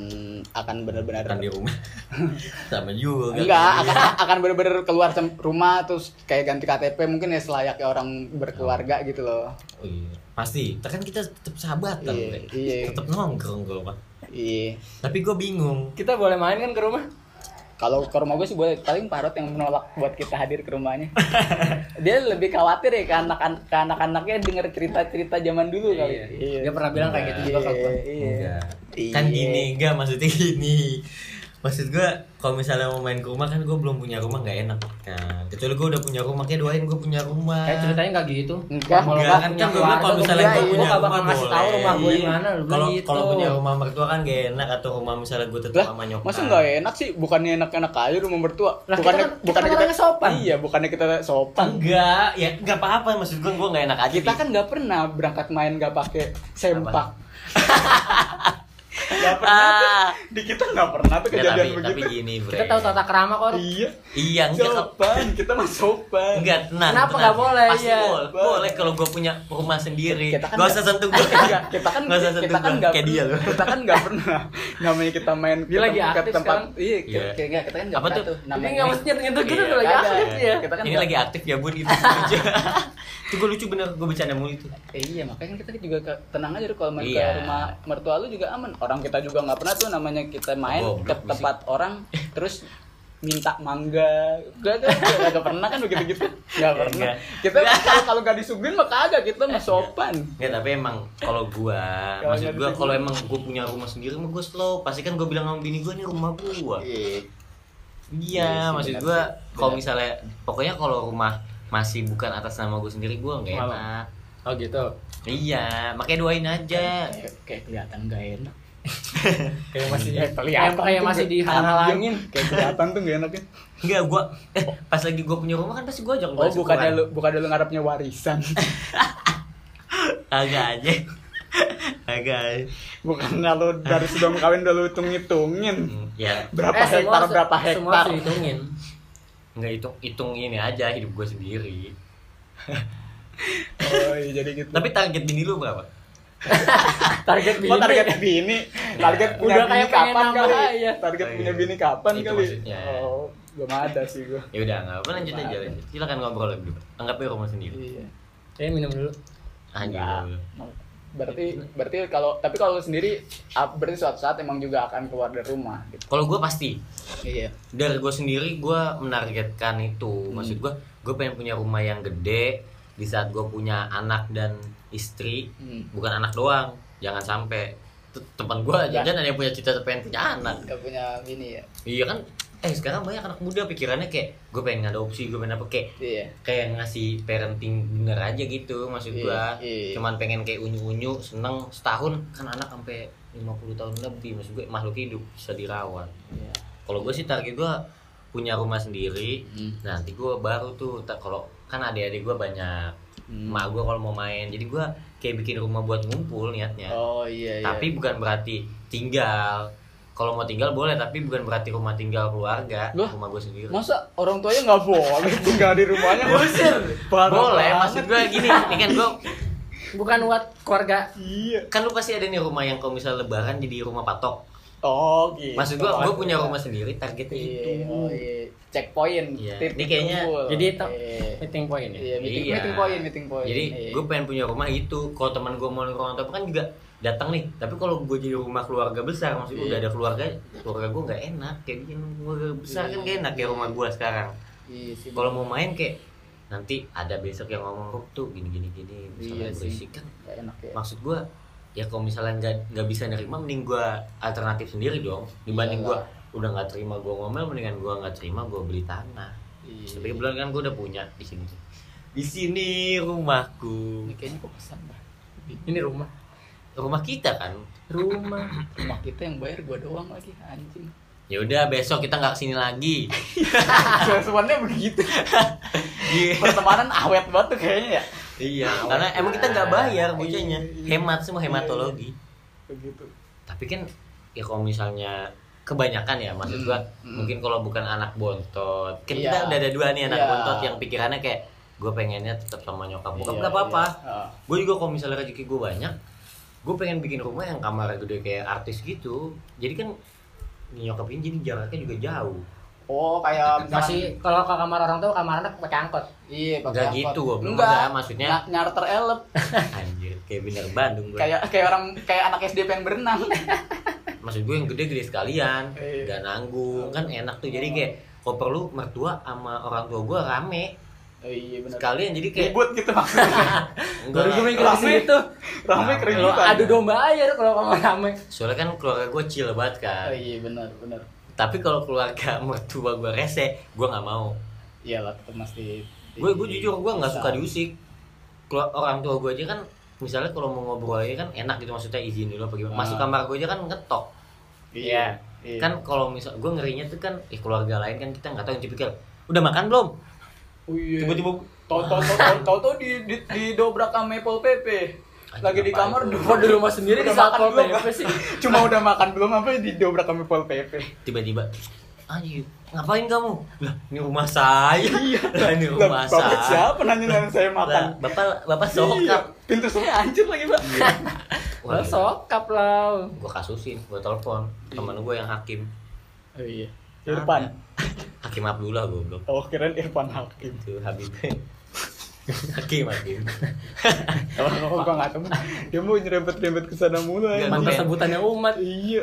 akan benar-benar kan di rumah. <laughs> Sama juga. enggak akan akan benar-benar keluar rumah terus kayak ganti KTP mungkin ya selayaknya orang berkeluarga gitu loh. Oh iya. Pasti, kan kita tetap sahabatan, Iya, iya. Tetap nongkrong gua, Pak. Iya. Tapi gue bingung. Kita boleh main kan ke rumah? Kalau ke rumah gue sih boleh paling Parot yang menolak buat kita hadir ke rumahnya. <laughs> Dia lebih khawatir ya ke anak ke anak-anaknya denger cerita-cerita zaman dulu kali. Iya. Dia pernah bilang kayak gitu juga. Iya. Iya. Kan gini, enggak maksudnya gini. Maksud gue kalau misalnya mau main ke rumah kan gue belum punya rumah nggak enak. Kan kecuali gue udah punya rumah kayak doain gue punya rumah. Kayak ceritanya nggak gitu. Enggak, Kalau Enggak, nggak kan punya kan gue bilang kalau misalnya gua gue punya gua nggak rumah bakal ngasih tahu rumah gue di mana. lu kalau gitu. kalau punya rumah mertua kan gak enak atau rumah misalnya gue tetap sama nyokap. masa nggak enak sih? Bukannya enak-enak aja rumah mertua. Lah, kita bukannya kan- kita bukannya kan orangnya sopan. iya bukannya kita sopan. Enggak ya enggak apa-apa maksud gue gue nggak enak aja kita kan nggak pernah berangkat main nggak pakai sempak nggak pernah tuh. ah. di kita nggak pernah tuh Enggak, kejadian tapi, tapi begitu gini bre Kita tahu tata kerama kok. iya iya enggak sopan kita mah sopan Enggak, tenang. Kenapa tenang. nggak boleh, Pasti iya. boleh. Boleh kalau gue punya rumah sendiri. Kita kan gak nggak- usah sentuh gue. <laughs> Enggak, kita kan Nggak usah sentuh kita kan nggak kayak dia pernah- loh. kita kan nggak pernah <laughs> namanya kita main Dia lagi ke aktif tempat iya Iya. kayak kita kan nggak Apa pernah tuh? tuh Ini namanya nggak mesti nyentuh gitu Iya, tuh lagi aktif ya. kita kan Ini lagi aktif ya bun itu lucu. <laughs> itu gue lucu bener gue bercanda mulu itu. Eh, iya makanya kan kita juga tenang aja tuh kalau main Iya. ke rumah mertua lu juga aman orang kita juga nggak pernah tuh namanya kita main Goblok, ke tempat orang terus minta mangga. Gak gak gak, gak pernah kan begitu gitu nggak pernah. Enggak. kita kalau kalau gak disuguhin mah kagak kita mah sopan. Enggak, tapi emang kalau gua, Kalau maksud gua kalau emang gua punya rumah sendiri mah gua slow. Pasti kan gua bilang sama bini gua ini rumah gua. iya. Iya, Iya sih, maksud gua kalau misalnya pokoknya kalau rumah masih bukan atas nama gua sendiri gua nggak enak. Oh gitu. Iya, makanya doain aja. kayak, kayak kelihatan gak enak Kayak masih Kayak kayak kayak masih dihalang-halangin. kayak kelihatan tuh gak enaknya Enggak, gua eh, pas lagi gua punya rumah kan pasti gua ajak oh bukannya lu bukannya lu ngarepnya warisan agak aja. agak aja. bukannya lu dari sebelum kawin udah lu hitung hitungin Hmm, Ya, berapa Eh, semua hektar berapa Semua hektar harus dihitungin. nggak hitung hitung ini aja hidup gua sendiri. oh iya jadi gitu Tapi target bini lu berapa? <laughs> Target bini. Oh <laughs> target bini, target punya Udah bini kapan kali? aja. Target Oh, punya iya. bini kapan Itu kali? maksudnya. Oh, belum ada sih gua. Ya udah, enggak apa lanjut aja lanjut. Silakan ngobrol lagi. Anggapnya rumah sendiri. Iya. Saya minum dulu. Anjir. Enggak. Berarti berarti kalau tapi kalau sendiri berarti suatu saat emang juga akan keluar dari rumah gitu. Kalau gua pasti Iya. dari gue sendiri gue menargetkan itu Hmm. maksud gue gue pengen punya rumah yang gede di saat gue punya anak dan istri Hmm. bukan anak doang jangan sampai teman gue Ya. jangan ada yang punya cita pengen punya anak Gak punya bini ya. iya kan eh sekarang banyak anak muda pikirannya kayak gue pengen ngadopsi gue pengen apa kayak Iya. kayak ngasih parenting bener aja gitu maksud Iya, gue iya. cuman pengen kayak unyu-unyu seneng setahun kan anak sampai 50 tahun lebih maksud gue makhluk hidup bisa dirawat Iya. kalau gue sih target gue punya rumah sendiri Hmm. nanti gue baru tuh kalau kan adik-adik gue banyak Hmm. emak gue kalau mau main jadi gue kayak bikin rumah buat ngumpul niatnya Oh iya iya. tapi bukan berarti tinggal kalau mau tinggal boleh tapi bukan berarti rumah tinggal keluarga Loh? rumah gue sendiri masa orang tuanya nggak boleh tinggal di rumahnya <laughs> usir boleh maksud gue gini ini kan gue Bukan buat keluarga. iya kan lu pasti ada nih rumah yang kalau misalnya lebaran jadi rumah patok oh gitu maksud gue gue punya Iya. rumah sendiri targetnya iya itu oh iya checkpoint Iya. titik Ini kayaknya-. Jadi itu Iya. meeting point ya. Iya, meeting, Iya. meeting point, meeting point. Jadi Iya. gue pengen punya rumah itu. Kalau teman gue mau nongkrong atau apa kan juga datang nih. Tapi kalau gue jadi rumah keluarga besar, maksudnya Iya. udah ada keluarga, keluarga gue nggak enak. Kayak bikin keluarga besar kan gak enak kayak rumah gue sekarang. Iya sih. Kalau mau main kayak nanti ada besok yang ngomong "Rup, tuh gini gini gini misalnya sih. berisik kan enak ya. maksud gue ya kalau misalnya nggak nggak bisa nerima mending gue alternatif sendiri dong dibanding gue udah nggak terima gue ngomel mendingan gue nggak terima gue beli tanah Iya. tapi kebetulan kan gue udah punya di sini di sini rumahku Ini kayaknya kok pesan dah. Ini rumah. rumah kita kan Rumah. Rumah kita yang bayar gua doang lagi anjing. ya udah besok kita nggak ke sini lagi <laughs> Sebenarnya begitu. <laughs> Iya. Pertemanan awet banget tuh kayaknya ya. Iya karena emang kita nggak bayar bocahnya Iya. hemat semua hematologi Begitu. tapi kan ya kalau misalnya kebanyakan ya maksud gua Hmm. mungkin kalau bukan anak bontot kan Iya. kita udah ada dua nih anak Iya. bontot yang pikirannya kayak gue pengennya tetap sama nyokap bokap Iya, nggak apa-apa iya. Ah. gue juga kalau misalnya rezeki gue banyak gue pengen bikin rumah yang kamarnya gede kayak artis gitu jadi kan nyokap ini jadi jaraknya juga jauh Oh, kayak misalkan- Masih kalau ke kamar orang tua kamar anak pakai angkot. Iya, pakai Enggak angkot. gitu gue Enggak. maksudnya Ny- nyarter elep <laughs> anjir kayak bener Bandung gue kayak kayak orang kayak anak SD pengen berenang. <laughs> maksud gue yang gede-gede sekalian Iya. gak nanggung kan enak tuh jadi kayak kalau perlu mertua sama orang tua gue rame Oh iya benar. sekalian jadi kayak Ribut gitu maksudnya. <laughs> enggak Baru gue mikir Rame. situ. Rame Rame. keributan. Adu domba aja kalau kamu rame. soalnya kan keluarga gue chill banget kan Oh iya benar benar. Tapi kalau keluarga <laughs> mertua gue rese gue nggak mau. Iyalah tetap mesti gue gue jujur gue nggak suka diusik. Keluar, orang tua gue aja kan misalnya kalau mau ngobrol aja kan enak gitu maksudnya izin dulu apa gimana. Masuk Ah. kamar gue aja kan ngetok. Iya iya. kan kalau misal gue ngerinya tuh kan eh keluarga lain kan kita nggak tahu yang tipikal udah makan belum? Iya. tiba-tiba tau tau tau tau di di, di dobrak sama Pol PP lagi di kamar Kok di rumah sendiri udah di saat makan Pol belum, PP sih? cuma udah makan belum apa di dobrak sama Pol PP tiba-tiba anjir ngapain kamu? Lah ini rumah saya. <laughs> Iya. <laughs> lah ini rumah bapak saya. siapa nanya nanya saya lah makan? bapak bapak Iya, sokap pintu semua hancur lagi pak. <laughs> Lah sokap lah. gue kasusin gue telepon. Temen gue yang hakim. Oh iya. Irfan. Hakim Abdullah goblok. Oh kirain Irfan Hakim. Itu Habib hakim hakim oh gua nggak tahu dia mau nyerempet nyerempet ke sana ya Mantan Mantas sebutannya umat. iya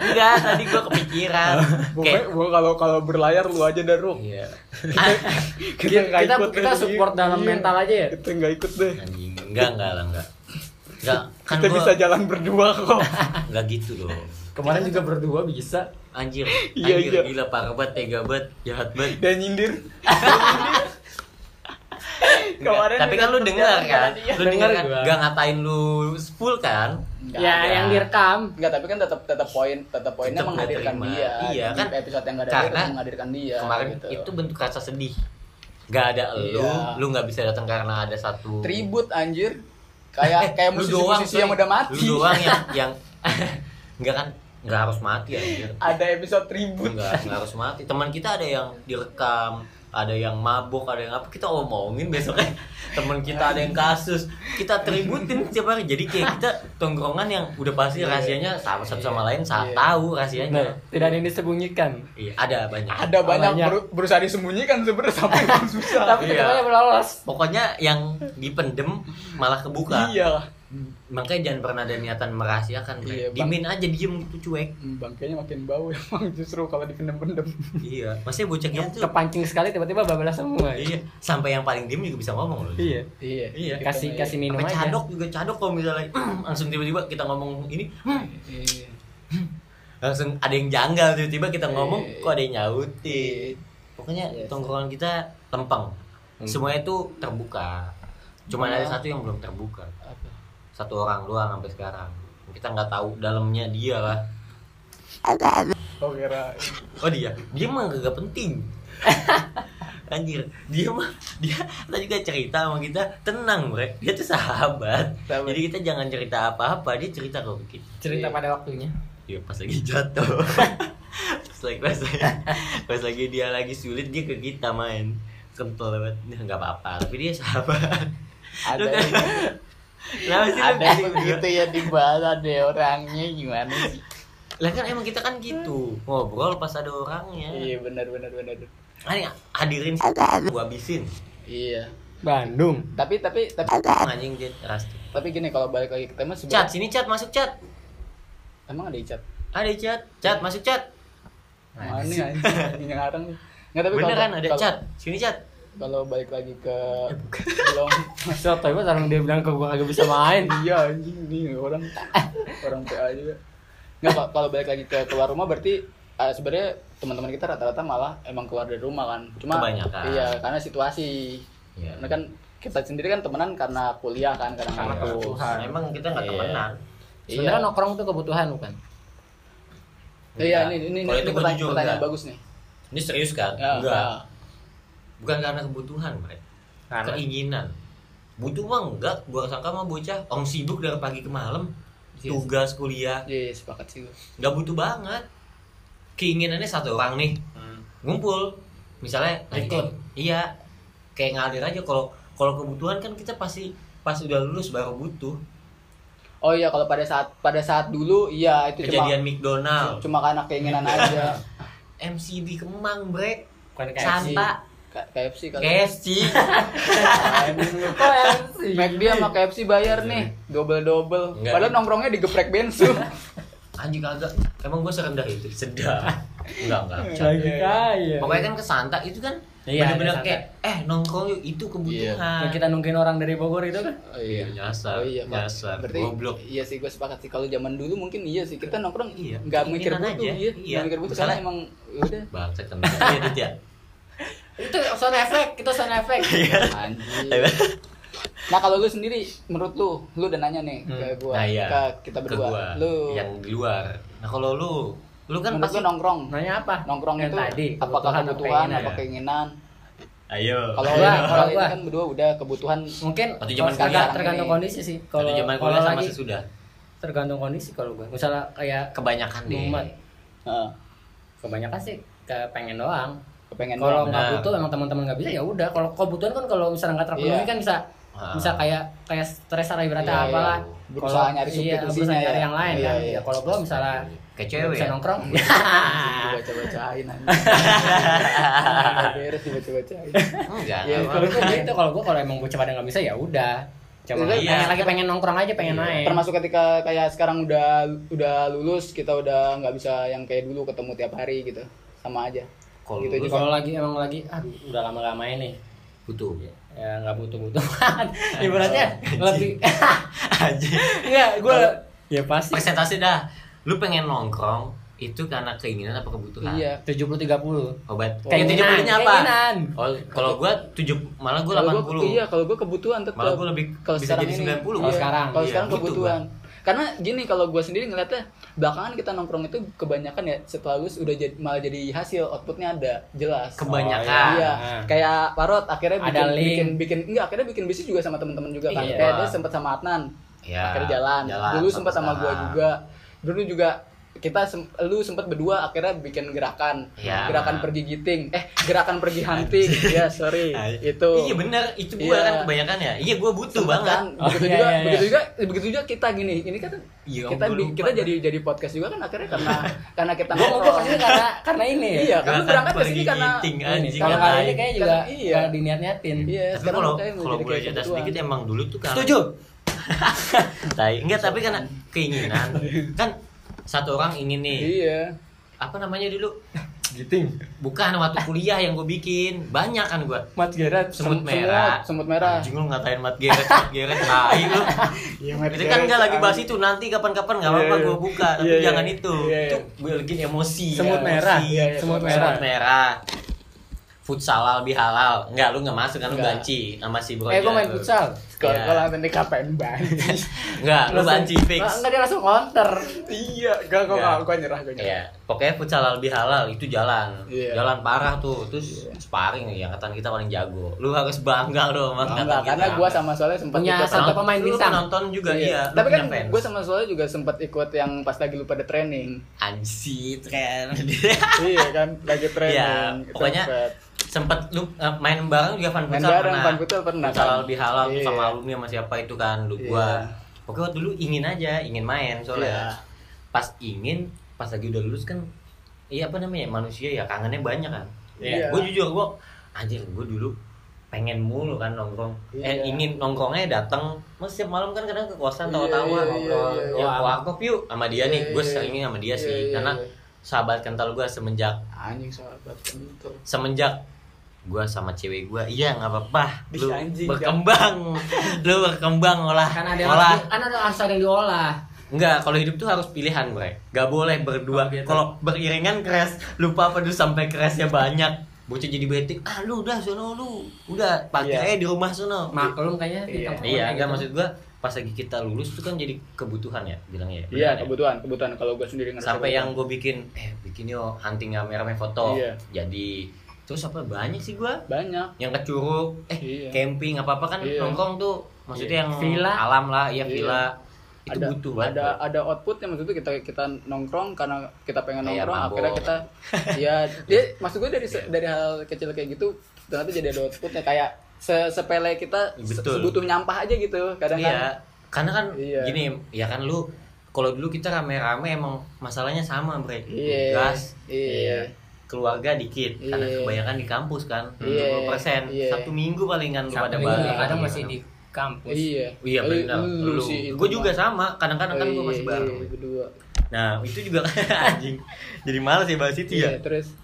enggak <laughs> tadi gue kepikiran <laughs> Pokoknya gua kalau kalau berlayar lu aja daruk. iya Kita nggak kita, ikut kita deh. support dalam Iya. mental aja ya. Kita nggak ikut deh. anjing enggak enggak lah enggak enggak kan Kita gua bisa jalan berdua kok. <laughs> enggak gitu loh Kemarin juga berdua bisa. anjir Iya, anjir iya. gila parah banget tega banget jahat banget Dan nyindir. Enggak, <laughs> Kemarin tapi juga kan lu dengar kan lu dengar kan enggak ngatain lu full kan Nggak ya ada. yang direkam. Enggak, tapi kan tetap tetap poin tetap poinnya Tetap nggak menghadirkan dia. Iya, Di kan? episode yang enggak ada Karena dia menghadirkan dia. kemarin gitu. itu bentuk rasa sedih Gak ada lu, Iya. lu nggak bisa datang karena ada satu tribut anjir. Kayak Eh, kayak lu doang, musisi-musisi yang udah mati. Lu doang yang <laughs> yang <laughs> nggak kan nggak harus mati anjir. Ada episode tribut. Nggak nggak harus mati. Teman kita ada yang direkam, ada yang mabuk, ada yang apa kita omongin besoknya teman kita ada yang kasus kita tributin setiap hari jadi kayak kita tongkrongan yang udah pasti Iya. rahasianya sama satu sama lain saat Iya. tahu rahasianya Nah, tidak ada yang disembunyikan. iya ada banyak Ada banyak banyak. beru- berusaha disembunyikan sebenarnya sampai <laughs> susah. Tapi Iya. lolos. pokoknya yang dipendem malah kebuka Iya. Makanya jangan pernah ada niatan merahasiakan. Iya, Bang. dimin aja diem gitu cuek Hmm, Bangkainya makin bau <laughs> emang justru kalau dipendem-pendem. iya maksudnya bocah gitu Kepancing sekali tiba-tiba bablas semua. iya sampai yang paling diem juga bisa ngomong loh Iya. Iya. Iya. Kasih kasih minum sampai aja. cadok juga cadok kalau misalnya <clears throat> langsung tiba-tiba kita ngomong ini Iya. langsung ada yang janggal tiba-tiba kita ngomong Iya. kok ada yang nyautin pokoknya Yes. tongkrongan kita lempeng semuanya itu terbuka cuman ada Hmm. satu yang belum terbuka? Satu orang doang sampai sekarang. Kita nggak tahu dalamnya dia lah. Oh kira oh dia. Dia mah gak penting. <laughs> Anjir dia mah dia tadi juga cerita sama kita tenang bre. Dia tuh sahabat. Sahabat. jadi kita jangan cerita apa-apa dia cerita ke kita. Cerita Iya. pada waktunya. Iya pas lagi jatuh. <laughs> Pas lagi pas lagi, pas lagi dia lagi sulit dia ke kita main. Kental banget. Dia nggak apa-apa tapi dia sahabat. Ada Kenapa sih ada begitu ya dibahas ada orangnya gimana sih? lah kan emang kita kan gitu ngobrol pas ada orangnya Iya benar benar benar. Ani hadirin gua habisin Iya. Bandung. Tapi tapi tapi anjing dia ras tapi gini kalau balik lagi ke tema cat sebenarnya sini cat masuk cat emang ada cat. ada cat cat masuk cat Mana anjing anjing yang ngarang nih. Nggak tapi bener kalau- kan ada cat sini cat Kalau balik lagi ke belum Soto itu orang dia bilang ke gua kagak bisa main. iya anjing nih orang <laughs> orang PA juga. Nggak kalau- kalau balik lagi ke keluar rumah berarti eh, sebenarnya teman-teman kita rata-rata malah emang keluar dari rumah kan. Cuma Kebanyakan. iya karena situasi. Iya. Karena kan kita sendiri kan temenan karena kuliah kan karena Karena kebutuhan. emang kita nggak Iya. temenan Sebenarnya nongkrong itu kebutuhan bukan? Iya, ini ini, Kalau ini itu gua pertanyaan, pertanyaan enggak. bagus nih. ini serius kan Ya, enggak ya. Bukan karena kebutuhan Bre. Karena keinginan. Butuh mah enggak gua sangka mah bocah. Orang sibuk dari pagi ke malam Iya. tugas kuliah. Iya, sepakat sih nggak butuh banget. Keinginannya satu orang nih ngumpul. Misalnya Ikut. iya. Kayak ngalir aja. Kalau kalau kebutuhan kan kita pasti pas udah lulus baru butuh. Oh iya, kalau pada saat pada saat dulu iya itu kejadian cuma McDonald. cuma karena keinginan <laughs> aja. MCD Kemang brek bukan KFC. Santa KFC kali. KFC <laughs> KFC. McD sama KFC bayar nih double double. Enggak. Padahal nongkrongnya di geprek bensu. <laughs> anjing kagak emang gue serendah itu sedap enggak enggak Lagi kaya. pokoknya kan ke Santa itu kan Iya, bener-bener kayak eh nongkrong yuk itu kebutuhan Yang kita nungguin orang dari Bogor itu kan. Oh, iya. nyasar Oh iya, nyasar Berarti goblok iya sih gue sepakat sih kalau zaman dulu mungkin iya sih kita nongkrong Iya, nggak mikir butuh aja. iya, Iya. nggak mikir butuh karena emang ya udah bangsa kan iya Dit, ya Itu sound effect, itu sound effect. <laughs> Iya. anjir. Nah kalau lu sendiri, menurut lu, lu udah nanya nih ke Hmm. gua, nah iya ke kita Ke berdua, gua, lu, yang di luar nah kalau lu lu kan menurut pasti lu nongkrong, Nanya apa? nongkrong Yang itu tadi, apakah kebutuhan apa kebutuhan, keinginan? apa keinginan? ayo Kalau Gua, gua, kalau gua. kan berdua udah kebutuhan. Mungkin Waktu zaman kuliah. tergantung Ini. kondisi sih. kalau zaman kuliah sama lagi sesudah tergantung kondisi kalau gue. Misalnya kayak kebanyakan deh. Heeh. kebanyakan sih kayak pengen doang. Kepengen Kalau nggak butuh emang teman-teman nggak bisa ya udah. Kalau kebutuhan kan kalau misalnya nggak terpenuhi Iya. kan bisa Ah. bisa kayak kayak stres lah ibaratnya Iya, iya. apalah. Berusaha Kalau- nyari iya, berusaha nyari ya. yang lain Iya, kan. iya. Ya kalau gua misalnya kayak cewek bisa ya nongkrong. Dibaca-bacain aja. beres Iya, enggak kalau gue gitu kalau gue kalau emang gue pada nggak bisa ya udah cuma Iya, pengen lagi pengen nongkrong aja pengen Iya. main Termasuk ketika kayak sekarang udah udah lulus, kita udah nggak bisa yang kayak dulu ketemu tiap hari gitu. Sama aja. Kalau Gitu lu juga. kalau lagi emang lagi aduh udah lama gak main nih butuh ya nggak butuh butuh <laughs> ibaratnya lebih aja enggak gue ya pasti persentase dah lu pengen nongkrong itu karena keinginan apa kebutuhan Iya. tujuh puluh tiga puluh obat Keinginan, yang tujuh puluhnya apa keinginan. oh kalau gua tujuh malah gua Kalau delapan gua- puluh Iya, kalau gua kebutuhan tetap. Malah gua lebih kalau bisa sekarang jadi ini, 90 kalau iya. sekarang. Kalau Iya, sekarang kebutuhan. Karena gini kalau gua sendiri ngeliatnya belakangan kita nongkrong itu kebanyakan ya setelah lulus udah jadi malah jadi hasil outputnya ada jelas. Kebanyakan. Iya, Nah. kayak Parot akhirnya bikin, Ada link. bikin bikin enggak akhirnya bikin bisnis juga sama teman-teman juga kan. Iya. Kayak dia sempat sama Adnan. ya akhirnya jalan. Dulu sempat sama sekarang. juga. Dulu juga kita sem- lu sempat berdua akhirnya bikin gerakan. Iya. gerakan pergi giting. Eh gerakan pergi hunting. Ya sorry. Itu. iya bener. Itu gua Iya. kan kebanyakan ya. Iya gua butuh Sempet banget. kan? Oh, begitu iya, juga iya, iya. begitu juga begitu juga kita gini. Ini kan Iya, kita kita jadi jadi podcast juga kan akhirnya karena <laughs> karena kita gue mau ngobrol. ke sini karena karena ini. Ya iya kan lu berangkat ke sini karena giting, Ini, anjing kalau kali ini kayaknya juga Karena- iya. nggak diniat niatin iya tapi sekarang kalau kalau boleh kayak cerita sedikit emang dulu tuh kan setuju? <laughs> Tai enggak tapi karena keinginan. Kan satu orang ingin nih. Iya. Apa namanya dulu? <laughs> Giting. Bukan waktu kuliah yang gue bikin. Banyak kan gue Mat Gerard. Semut Semut- merah. semut merah. Anjing lu ngatain mat geret mat <laughs> geret tai lu. Iya, itu kan Geret, nggak lagi bahas itu nanti kapan-kapan Iya, apa-apa iya. gue buka tapi Iya, iya. jangan itu. Iya, iya. itu gue lagi emosi Semut emosi. merah. Iya, iya, Semut semut merah. semut merah. Futsal lebih halal enggak lu nggak masuk kan lu banci sama si bro eh gue main futsal kalau Iya. kalau nanti KPN banget <laughs> enggak lu banci fix Nggak, nggak dia langsung counter iya gak kok Nggak. gua nyerah gua nyerah Iya, pokoknya futsal lebih halal itu jalan, Iya. jalan parah tuh, terus sparring nih, angkatan kita paling jago. Lu harus bangga loh sama kita. karena gua sama Soleh sempat Punya ikut satu pemain lu bintang. penonton juga iya. lu Tapi kan gue sama Soleh juga sempat ikut yang pas lagi lu pada training. anjir keren. <laughs> iya kan, lagi training. Iya, Kita pokoknya sempet sempet lu eh, main bareng juga fan main futsal bareng pernah. fan futsal pernah Futsal kan. lebih halal Iya. sama alumni sama siapa itu kan lu Iya. gua. Pokoknya waktu dulu ingin aja, ingin main soalnya. Iya. Pas ingin, pas lagi udah lulus kan iya apa namanya? Manusia ya kangennya banyak kan. Iya. gue jujur gue anjir gue dulu pengen mulu kan nongkrong Iya. eh ingin nongkrongnya datang mas setiap malam kan kadang ke kosan Iya, tawa-tawa iya, ngobrol iya, iya. ya yuk sama dia nih Iya, gue iya. seringnya sama dia Iya, sih iya, karena iya. sahabat kental gue semenjak anjing sahabat kental. semenjak gue sama cewek gue iya nggak apa-apa lu anjing, berkembang <laughs> lu berkembang olah kan ada yang olah kan ada harus ada yang diolah Enggak, kalau hidup tuh harus pilihan, bre. Gak boleh berdua. Oh, gitu. Kalau beriringan crash, lupa apa dulu sampai crashnya banyak. Bocah jadi betik, ah lu udah sono lu. Udah, parkir Iya. aja di rumah sono. maklum kayaknya di Iya. tempat Iya, enggak gitu. maksud gua pas lagi kita lulus tuh kan jadi kebutuhan ya bilangnya ya. Iya, Beneran ya? kebutuhan, kebutuhan kalau gue sendiri ngerasa Sampai yang kebutuhan. gue bikin eh bikin yuk hunting rame-rame foto. Iya. Jadi terus apa banyak sih gua banyak. yang ke Curug, eh Iya. camping apa-apa kan Iya. nongkrong tuh maksudnya yang Villa. alam lah, iya Iya. villa. Itu ada butuh banget. ada Bro. ada outputnya maksud itu kita kita nongkrong karena kita pengen Kayak nongkrong mabok. akhirnya kita <laughs> ya dia maksud gue dari dari hal kecil kayak gitu ternyata jadi ada outputnya kayak se sepele kita se- Betul. sebutuh nyampah aja gitu kadang Iya, karena kan Iya. gini, ya kan lu kalau dulu kita rame-rame emang masalahnya sama, Bre. Iya. Tugas, Iya. Keluarga dikit karena Iya. kebanyakan di kampus kan. Iya. 70%. Iya. Satu minggu palingan lu pada balik. kadang masih di kampus Iya. Iya benar. Lu, Lu, gue juga sama. Kadang-kadang kan gue masih iya, iya, berdua. Nah, itu juga <laughs> anjing. Jadi males ya bahas itu Iya, ya. terus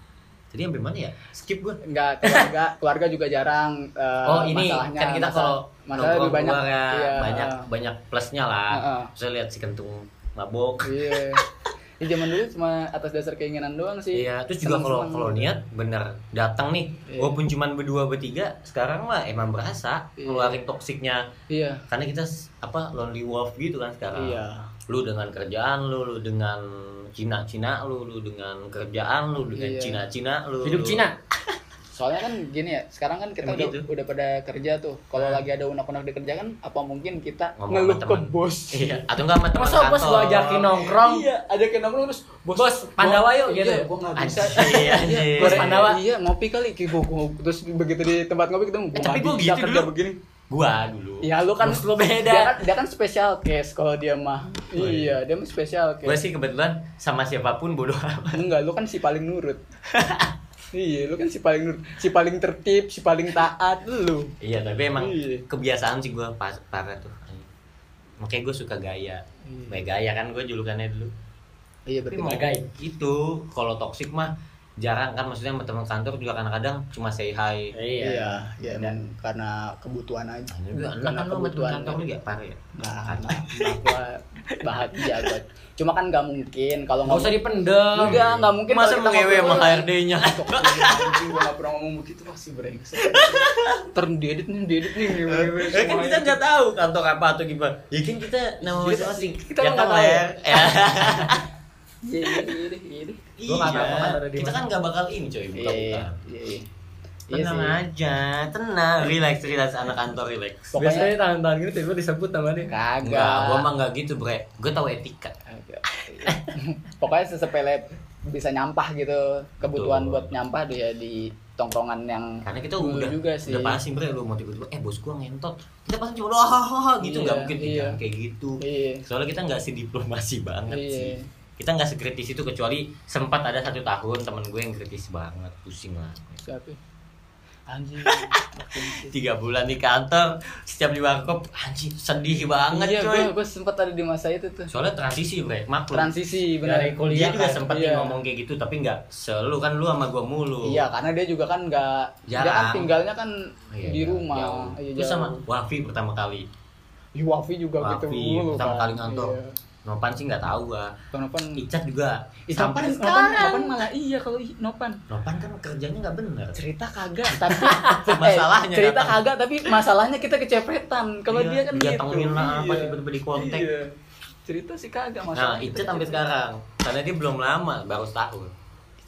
Tadi sampai mana ya? Skip gua. Enggak, keluarga, <laughs> keluarga juga jarang. eh, Oh ini masalahnya, kan kita masalah- kalau masalah lebih banyak keluar ya, iya, banyak banyak plusnya lah. Heeh. Saya lihat si kentung mabok. Iya. <laughs> Di zaman dulu cuma atas dasar keinginan doang sih. Iya, terus juga kalau kalau niat bener datang nih, Iya. walaupun cuman berdua bertiga, sekarang mah emang berasa Iya. ngeluarin toksiknya. Iya. Karena kita apa lonely wolf gitu kan sekarang. Iya. Lu dengan kerjaan lu, lu dengan Cina-Cina lu, lu dengan kerjaan lu, dengan Iya. Cina-Cina lu. Hidup lu- Cina. <laughs> Soalnya kan gini ya, sekarang kan kita Emang udah, gitu. udah pada kerja tuh. Kalau Nah. lagi ada unek-unek dikerjakan, apa mungkin kita Ngomong ngeluh ke bos? Iya, atau enggak sama teman Masa bos kantor. gua ajakin nongkrong? Iya, ada kayak nongkrong terus bos, Bos, Pandawa yuk, iya, gitu. gua nggak bisa. Anjir, anjir. Bos Pandawa. Iya, ngopi kali gua, gua- terus begitu di tempat ngopi kita Eh, tapi gua bisa gitu kerja dulu. begini. Gua dulu. Ya lu kan Bos lu beda. Dia kan, dia kan special case kalau dia mah. Oh, iya, dia mah special Gue case. sih kebetulan sama siapa pun bodoh <laughs> amat. Enggak, lu kan si paling nurut. <laughs> iya, lu kan si paling si paling tertib, si paling taat lu. Iya, tapi emang Iya. kebiasaan sih gue pas parah tuh. Makanya gue suka gaya. Iya. Kayak gaya kan gue julukannya dulu. Iya, Tapi berarti mau Bagai. itu kalau toksik mah jarang kan maksudnya sama teman kantor juga kadang-kadang cuma say hi. Iya. Iya, ya emang karena kebutuhan aja. Nah, juga enak Karena kan kebutuhan kantor lu aja. gak parah ya? Nah, nah, nah, gua bahagia gua. Cuma kan nggak mungkin kalau Nggak usah dipendem. Enggak, nggak mungkin Masa ngewe sama. HRD-nya? Anjing, gua nggak pernah ngomong begitu pasti brengsek. Ntar diedit nih, diedit nih. Eh kan kita nggak tahu kantor apa atau gimana. Ya kan kita nama Kita- masing-masing. kita ya nggak kan tahu ya. Ya. <laughs> Iya, iya, iya, deh, iya. deh. Gua nggak tahu Iya. kantornya di Kita kan nggak bakal ini coy Iya, buka-buka. iya, iya. Iya Tenang sih. aja, tenang, relax, relax anak kantor relax. Pokoknya- Biasanya tangan-tangan gini tiba disebut nama dia. Kagak. Enggak, gua mah enggak gitu, Bre. Gua tahu etika. <laughs> Pokoknya sesepele bisa nyampah gitu kebutuhan Betul. buat nyampah dia di tongkrongan yang Karena kita dulu udah juga sih. udah pasti bre lu mau tiba-tiba eh bos gua ngentot. Kita pasti cuma doa hahaha gitu Iya, nggak mungkin iya. kayak gitu. Iya. Soalnya kita nggak diplomasi banget Iya. sih. Kita nggak sekritis itu kecuali sempat ada satu tahun temen gue yang kritis banget, pusing lah. Siapa? Anjing. <laughs> Tiga bulan di kantor, setiap di warkop, anjing sedih banget iya, coy. gue gue sempat ada di masa itu tuh. Soalnya transisi bre, maklum. Transisi benar. Dari kuliah Dia juga kan, sempat iya. ngomong kayak gitu, tapi nggak selalu kan lu sama gua mulu. Iya, karena dia juga kan nggak dia kan tinggalnya kan Iya, di rumah. Jauh. Iya, Terus sama. Wafi pertama kali. Di Wafi juga gitu Wafi mulu pertama kan. kali ngantor. Iya. Nopan sih nggak tahu gua. Kenapa? Icat juga. Sampai Nopan, Nopan, sekarang. Nopan malah iya kalau i- Nopan. Nopan kan kerjanya nggak bener. Cerita kagak, <laughs> tapi Masalahnya eh, cerita datang. kagak tapi masalahnya kita kecepretan. Kalau Iya, dia kan gitu. didatengin lah, apa, Iya. tiba-tiba di kontak. Iya. Cerita sih kagak Nah, masalah. Icat sampai sekarang. Karena dia belum lama, baru setahun.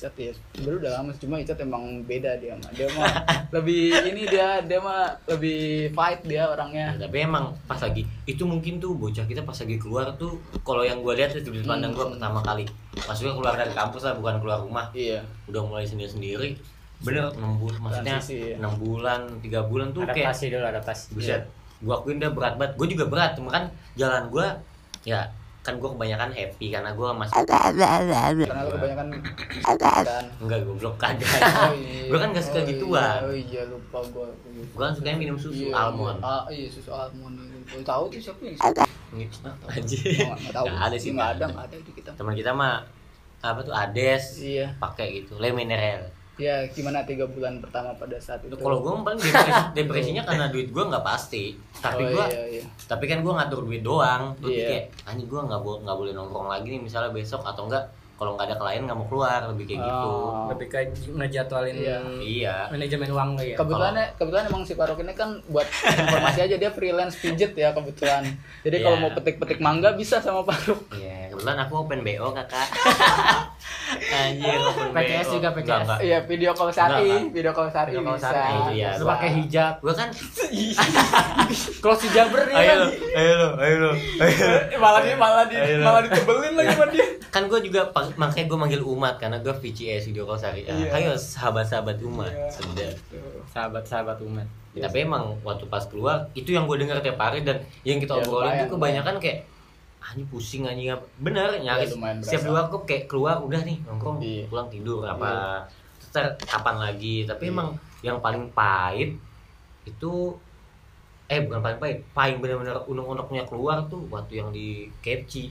Icat ya, sebenarnya udah lama cuma Icat emang beda dia mah. Dia mah <laughs> lebih ini dia dia mah lebih fight dia orangnya. Nah, tapi emang pas lagi itu mungkin tuh bocah kita pas lagi keluar tuh kalau yang gue lihat itu di pandang gue Hmm. pertama kali maksudnya keluar dari kampus lah bukan keluar rumah Iya. udah mulai sendiri sendiri bener enam bulan maksudnya Transisi, ya. enam bulan tiga bulan tuh kayak Adaptasi dulu adaptasi. buset gua akuin dia berat banget gue juga berat cuma kan jalan gua ya kan gua kebanyakan happy karena gua masih Karena lu kebanyakan kan. enggak goblok kagak <laughs> Oh, iya. gua kan gak suka Oh, iya. gituan Oh iya lupa gua. gua kan sukanya minum susu Iya, almond Iya. Ah, iya susu almond. Gua tahu tuh siapa yang nggak tahu. Nggak ada sih Nggak ada, nggak ada di kita. teman kita mah apa tuh ades Iya. pakai gitu le mineral Ya gimana tiga bulan pertama pada saat itu? kalau gua paling depresi, <laughs> depresinya karena duit gua nggak pasti tapi oh, gua iya, iya. tapi kan gua ngatur duit doang lebih Iya. kayak anjing gua nggak bo- nggak boleh nongkrong lagi nih misalnya besok atau enggak kalau nggak ada klien nggak mau keluar lebih kayak gitu Oh. Lebih kayak ngejadwalin Iya. iya manajemen uang lo ya. Kebetulan kebetulan emang si Faruk ini kan buat informasi aja dia freelance pijet ya kebetulan. Jadi kalau Iya. mau petik-petik mangga bisa sama Faruk. iya kebetulan aku open bo kakak <laughs> anjir open PCS BO. juga, PCS. Nggak, nggak. Iya video call Enggak, Sari, enggak. video call Sari Video call. Sari, iya. Lu pakai hijab. gua kan <laughs> Kalau si Jabber nih ayo lo ayo lo ayo lo. Eh, malah dia malah di Ayo. malah ditebelin lagi sama dia. kan gue juga makanya gue manggil umat karena gue VCS video call syariah Iya. ayo sahabat-sahabat umat Iya. sedap Sahabat-sahabat umat. Ya, tapi emang waktu pas keluar itu yang gue dengar tiap hari dan yang kita Ya, obrolin tuh kebanyakan kayak anjing pusing anjing apa bener nyaris lumayan setiap berasa. luar kok kayak keluar udah nih nongkrong Iya. pulang tidur apa terus ntar kapan lagi tapi emang yang paling pahit itu eh bukan paling pahit paling benar-benar unek-uneknya keluar tuh waktu yang di KFC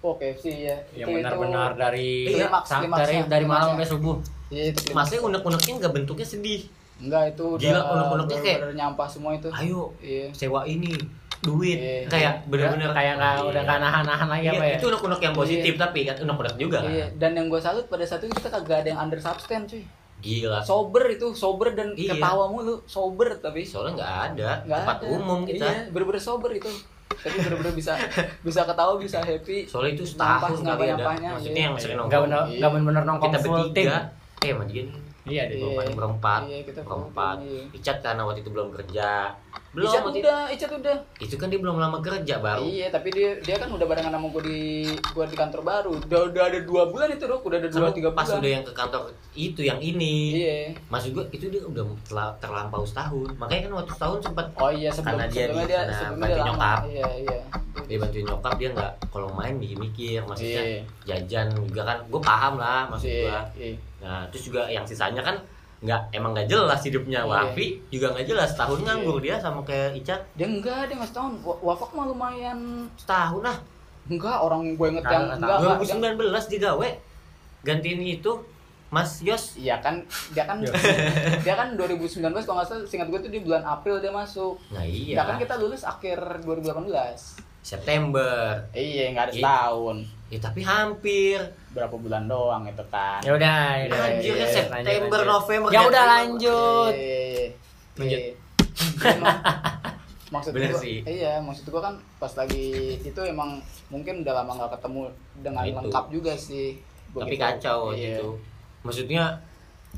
Oh KFC ya. Yang benar-benar dari Klimaks, sa- klimaksnya, dari dari malam sampai subuh. Iya itu. Masnya unek-uneknya nggak bentuknya sedih. Enggak itu udah Gila, unek-uneknya kayak- nyampah semua itu. Ayo Iya. sewa ini duit Iya. kayak bener-bener kayak nggak udah nggak nahan-nahan lagi Iya, apa ya itu unek-unek yang positif tapi kan unek-unek juga kan. Iya, dan yang gue salut pada saat itu kita kagak ada yang under substance cuy. Gila. Sober itu, sober dan Iya. ketawa mulu, sober tapi Soalnya nggak ada nggak tempat ada. umum kita. Iya, bener-bener sober itu. Tapi bener-bener bisa bisa ketawa, bisa happy. Soalnya itu setahun kali ada. Maksudnya iya. yang sering nggak nongkrong. bener Iya. nggak bener nongkrong kita bertiga. Eh, sama iya deh Iya. berempat, berempat, Iya, kita berempat. iya. Icat karena waktu itu belum kerja. Belum Icat waktu udah, Icat udah. Itu kan dia belum lama kerja baru. Iya, tapi dia dia kan udah barengan sama gue di gua di kantor baru. Udah udah ada dua bulan itu, Rok. Udah ada dua tiga pas bulan. udah yang ke kantor itu yang ini. Iya. Maksud gua itu dia udah terlampau setahun. Makanya kan waktu setahun sempat Oh iya sebelum Karena dia sebelumnya di dia sebelumnya bantu nyokap. Iya, iya. dia bantuin nyokap dia nggak kalau main mikir-mikir maksudnya Iya. jajan juga kan gue paham lah maksud Iya, gua iya. Nah terus juga yang sisanya kan nggak emang nggak jelas hidupnya Iya. Wafi juga nggak jelas setahun nganggur dia sama kayak Icat Dia enggak, dia nggak setahun. Wa- Wafak mah lumayan setahun lah enggak orang gue inget yang enggak enggak. dia- 2019 dia gawe gantiin itu Mas Yos Iya kan, dia kan <laughs> dia kan 2019 kalau nggak salah, singkat gue tuh di bulan April dia masuk. nah iya Ya kan kita lulus akhir 2018. September Iya, nggak ada Iya. setahun. ya tapi hampir Berapa bulan doang itu kan. ya udah ya udah anjir iya, iya. September lanjut. November ya udah lanjut Iya, iya, iya. Lanjut. Iya. <laughs> Maksud Bener gua, sih. iya maksud gua kan pas lagi itu emang mungkin udah lama nggak ketemu dengan Itu. lengkap juga sih Gua tapi gitu. kacau Iya. itu maksudnya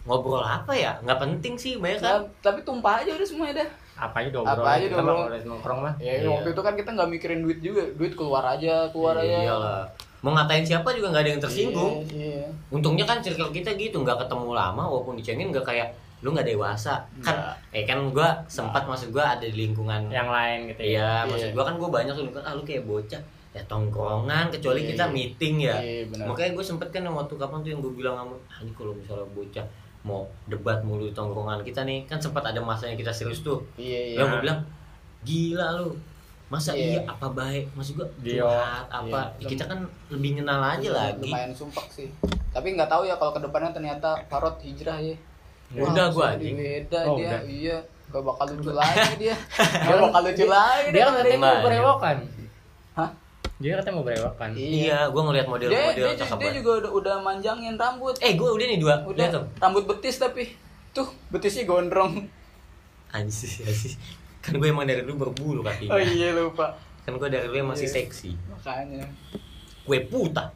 ngobrol apa ya nggak penting sih banyak kan Nah, tapi tumpah aja udah semuanya dah apa aja dong Apa aja udah nongkrong mah ya Iya. waktu itu kan kita nggak mikirin duit juga duit keluar aja keluar aja Iyalah. Mau ngatain siapa juga nggak ada yang tersinggung. iya, iya. Untungnya kan circle kita gitu, nggak ketemu lama walaupun dicengin nggak kayak lu nggak dewasa. Kan eh kan gua sempat maksud gua ada di lingkungan yang lain gitu ya Iya, maksud Iya. gua kan gua banyak tuh kan ah lu kayak bocah ya tongkrongan kecuali Iya, kita iya. meeting ya. Iya, benar. Makanya gue sempet kan waktu kapan tuh yang gue bilang sama ah, ini kalau misalnya bocah mau debat mulu di tongkrongan kita nih kan sempat ada masanya kita serius tuh. iya iya Yang gue bilang gila lu masa Iya. iya apa baik? Maksud gua Dia- curhat apa? Iya. kita kan lebih kenal aja lagi. lumayan sumpah sih. Tapi nggak tahu ya kalau ke depannya ternyata Farod hijrah ya. Udah gua, anjing. beda Oh, dia. udah. iya gak bakal lucu lagi dia. <laughs> Gak bakal lucu lagi dia kan katanya mau berewokan. Hah? dia katanya mau berewokan. Iya. Gua ngeliat dia, model-model dia, cakep dia banget. juga udah, udah manjangin rambut. Eh gua udah nih dua. Udah. Lihat tuh rambut betis tapi. Tuh betisnya gondrong. Anjir anjir kan gue emang dari dulu berbulu kakinya. Oh iya lupa. Kan gue dari dulu masih Iya. seksi. Makanya. Gue puta.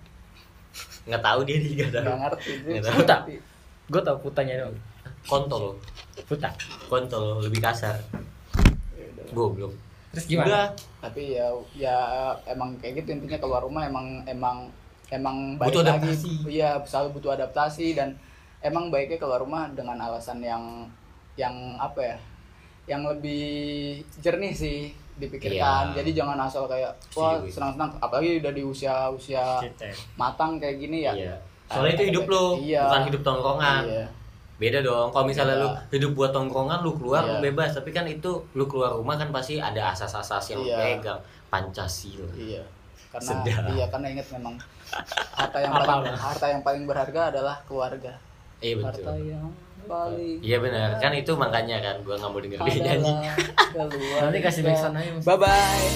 Nggak tahu dia dia nggak tahu. Nggak ngerti dia Nggak tahu. Puta. gue tau putanya dong kontol. Puta. Kontol lebih kasar. Udah. goblok. Terus gimana? Udah. Tapi ya ya emang kayak gitu. Intinya keluar rumah emang emang emang baik Butuh lagi. adaptasi. iya selalu butuh adaptasi dan emang baiknya keluar rumah dengan alasan yang yang apa ya yang lebih jernih sih dipikirkan. Iya. jadi jangan asal kayak wah senang-senang. Apalagi udah di usia usia Kita. matang kayak gini ya. Iya. Soalnya itu hidup lo Iya. bukan hidup tongkrongan. Iya. Beda dong. Kalau misalnya Beda. lu hidup buat tongkrongan lu keluar lu Iya. bebas. Tapi kan itu lu keluar rumah kan pasti ada asas-asas yang lu Iya. pegang. Pancasila. Iya. Karena Sedap. iya karena ingat memang <laughs> harta yang paling harta yang paling berharga adalah keluarga. Iya harta betul yang paling iya benar kan itu makanya kan gua nggak mau denger dia nyanyi. Nanti kasih backsound aja. Bye bye.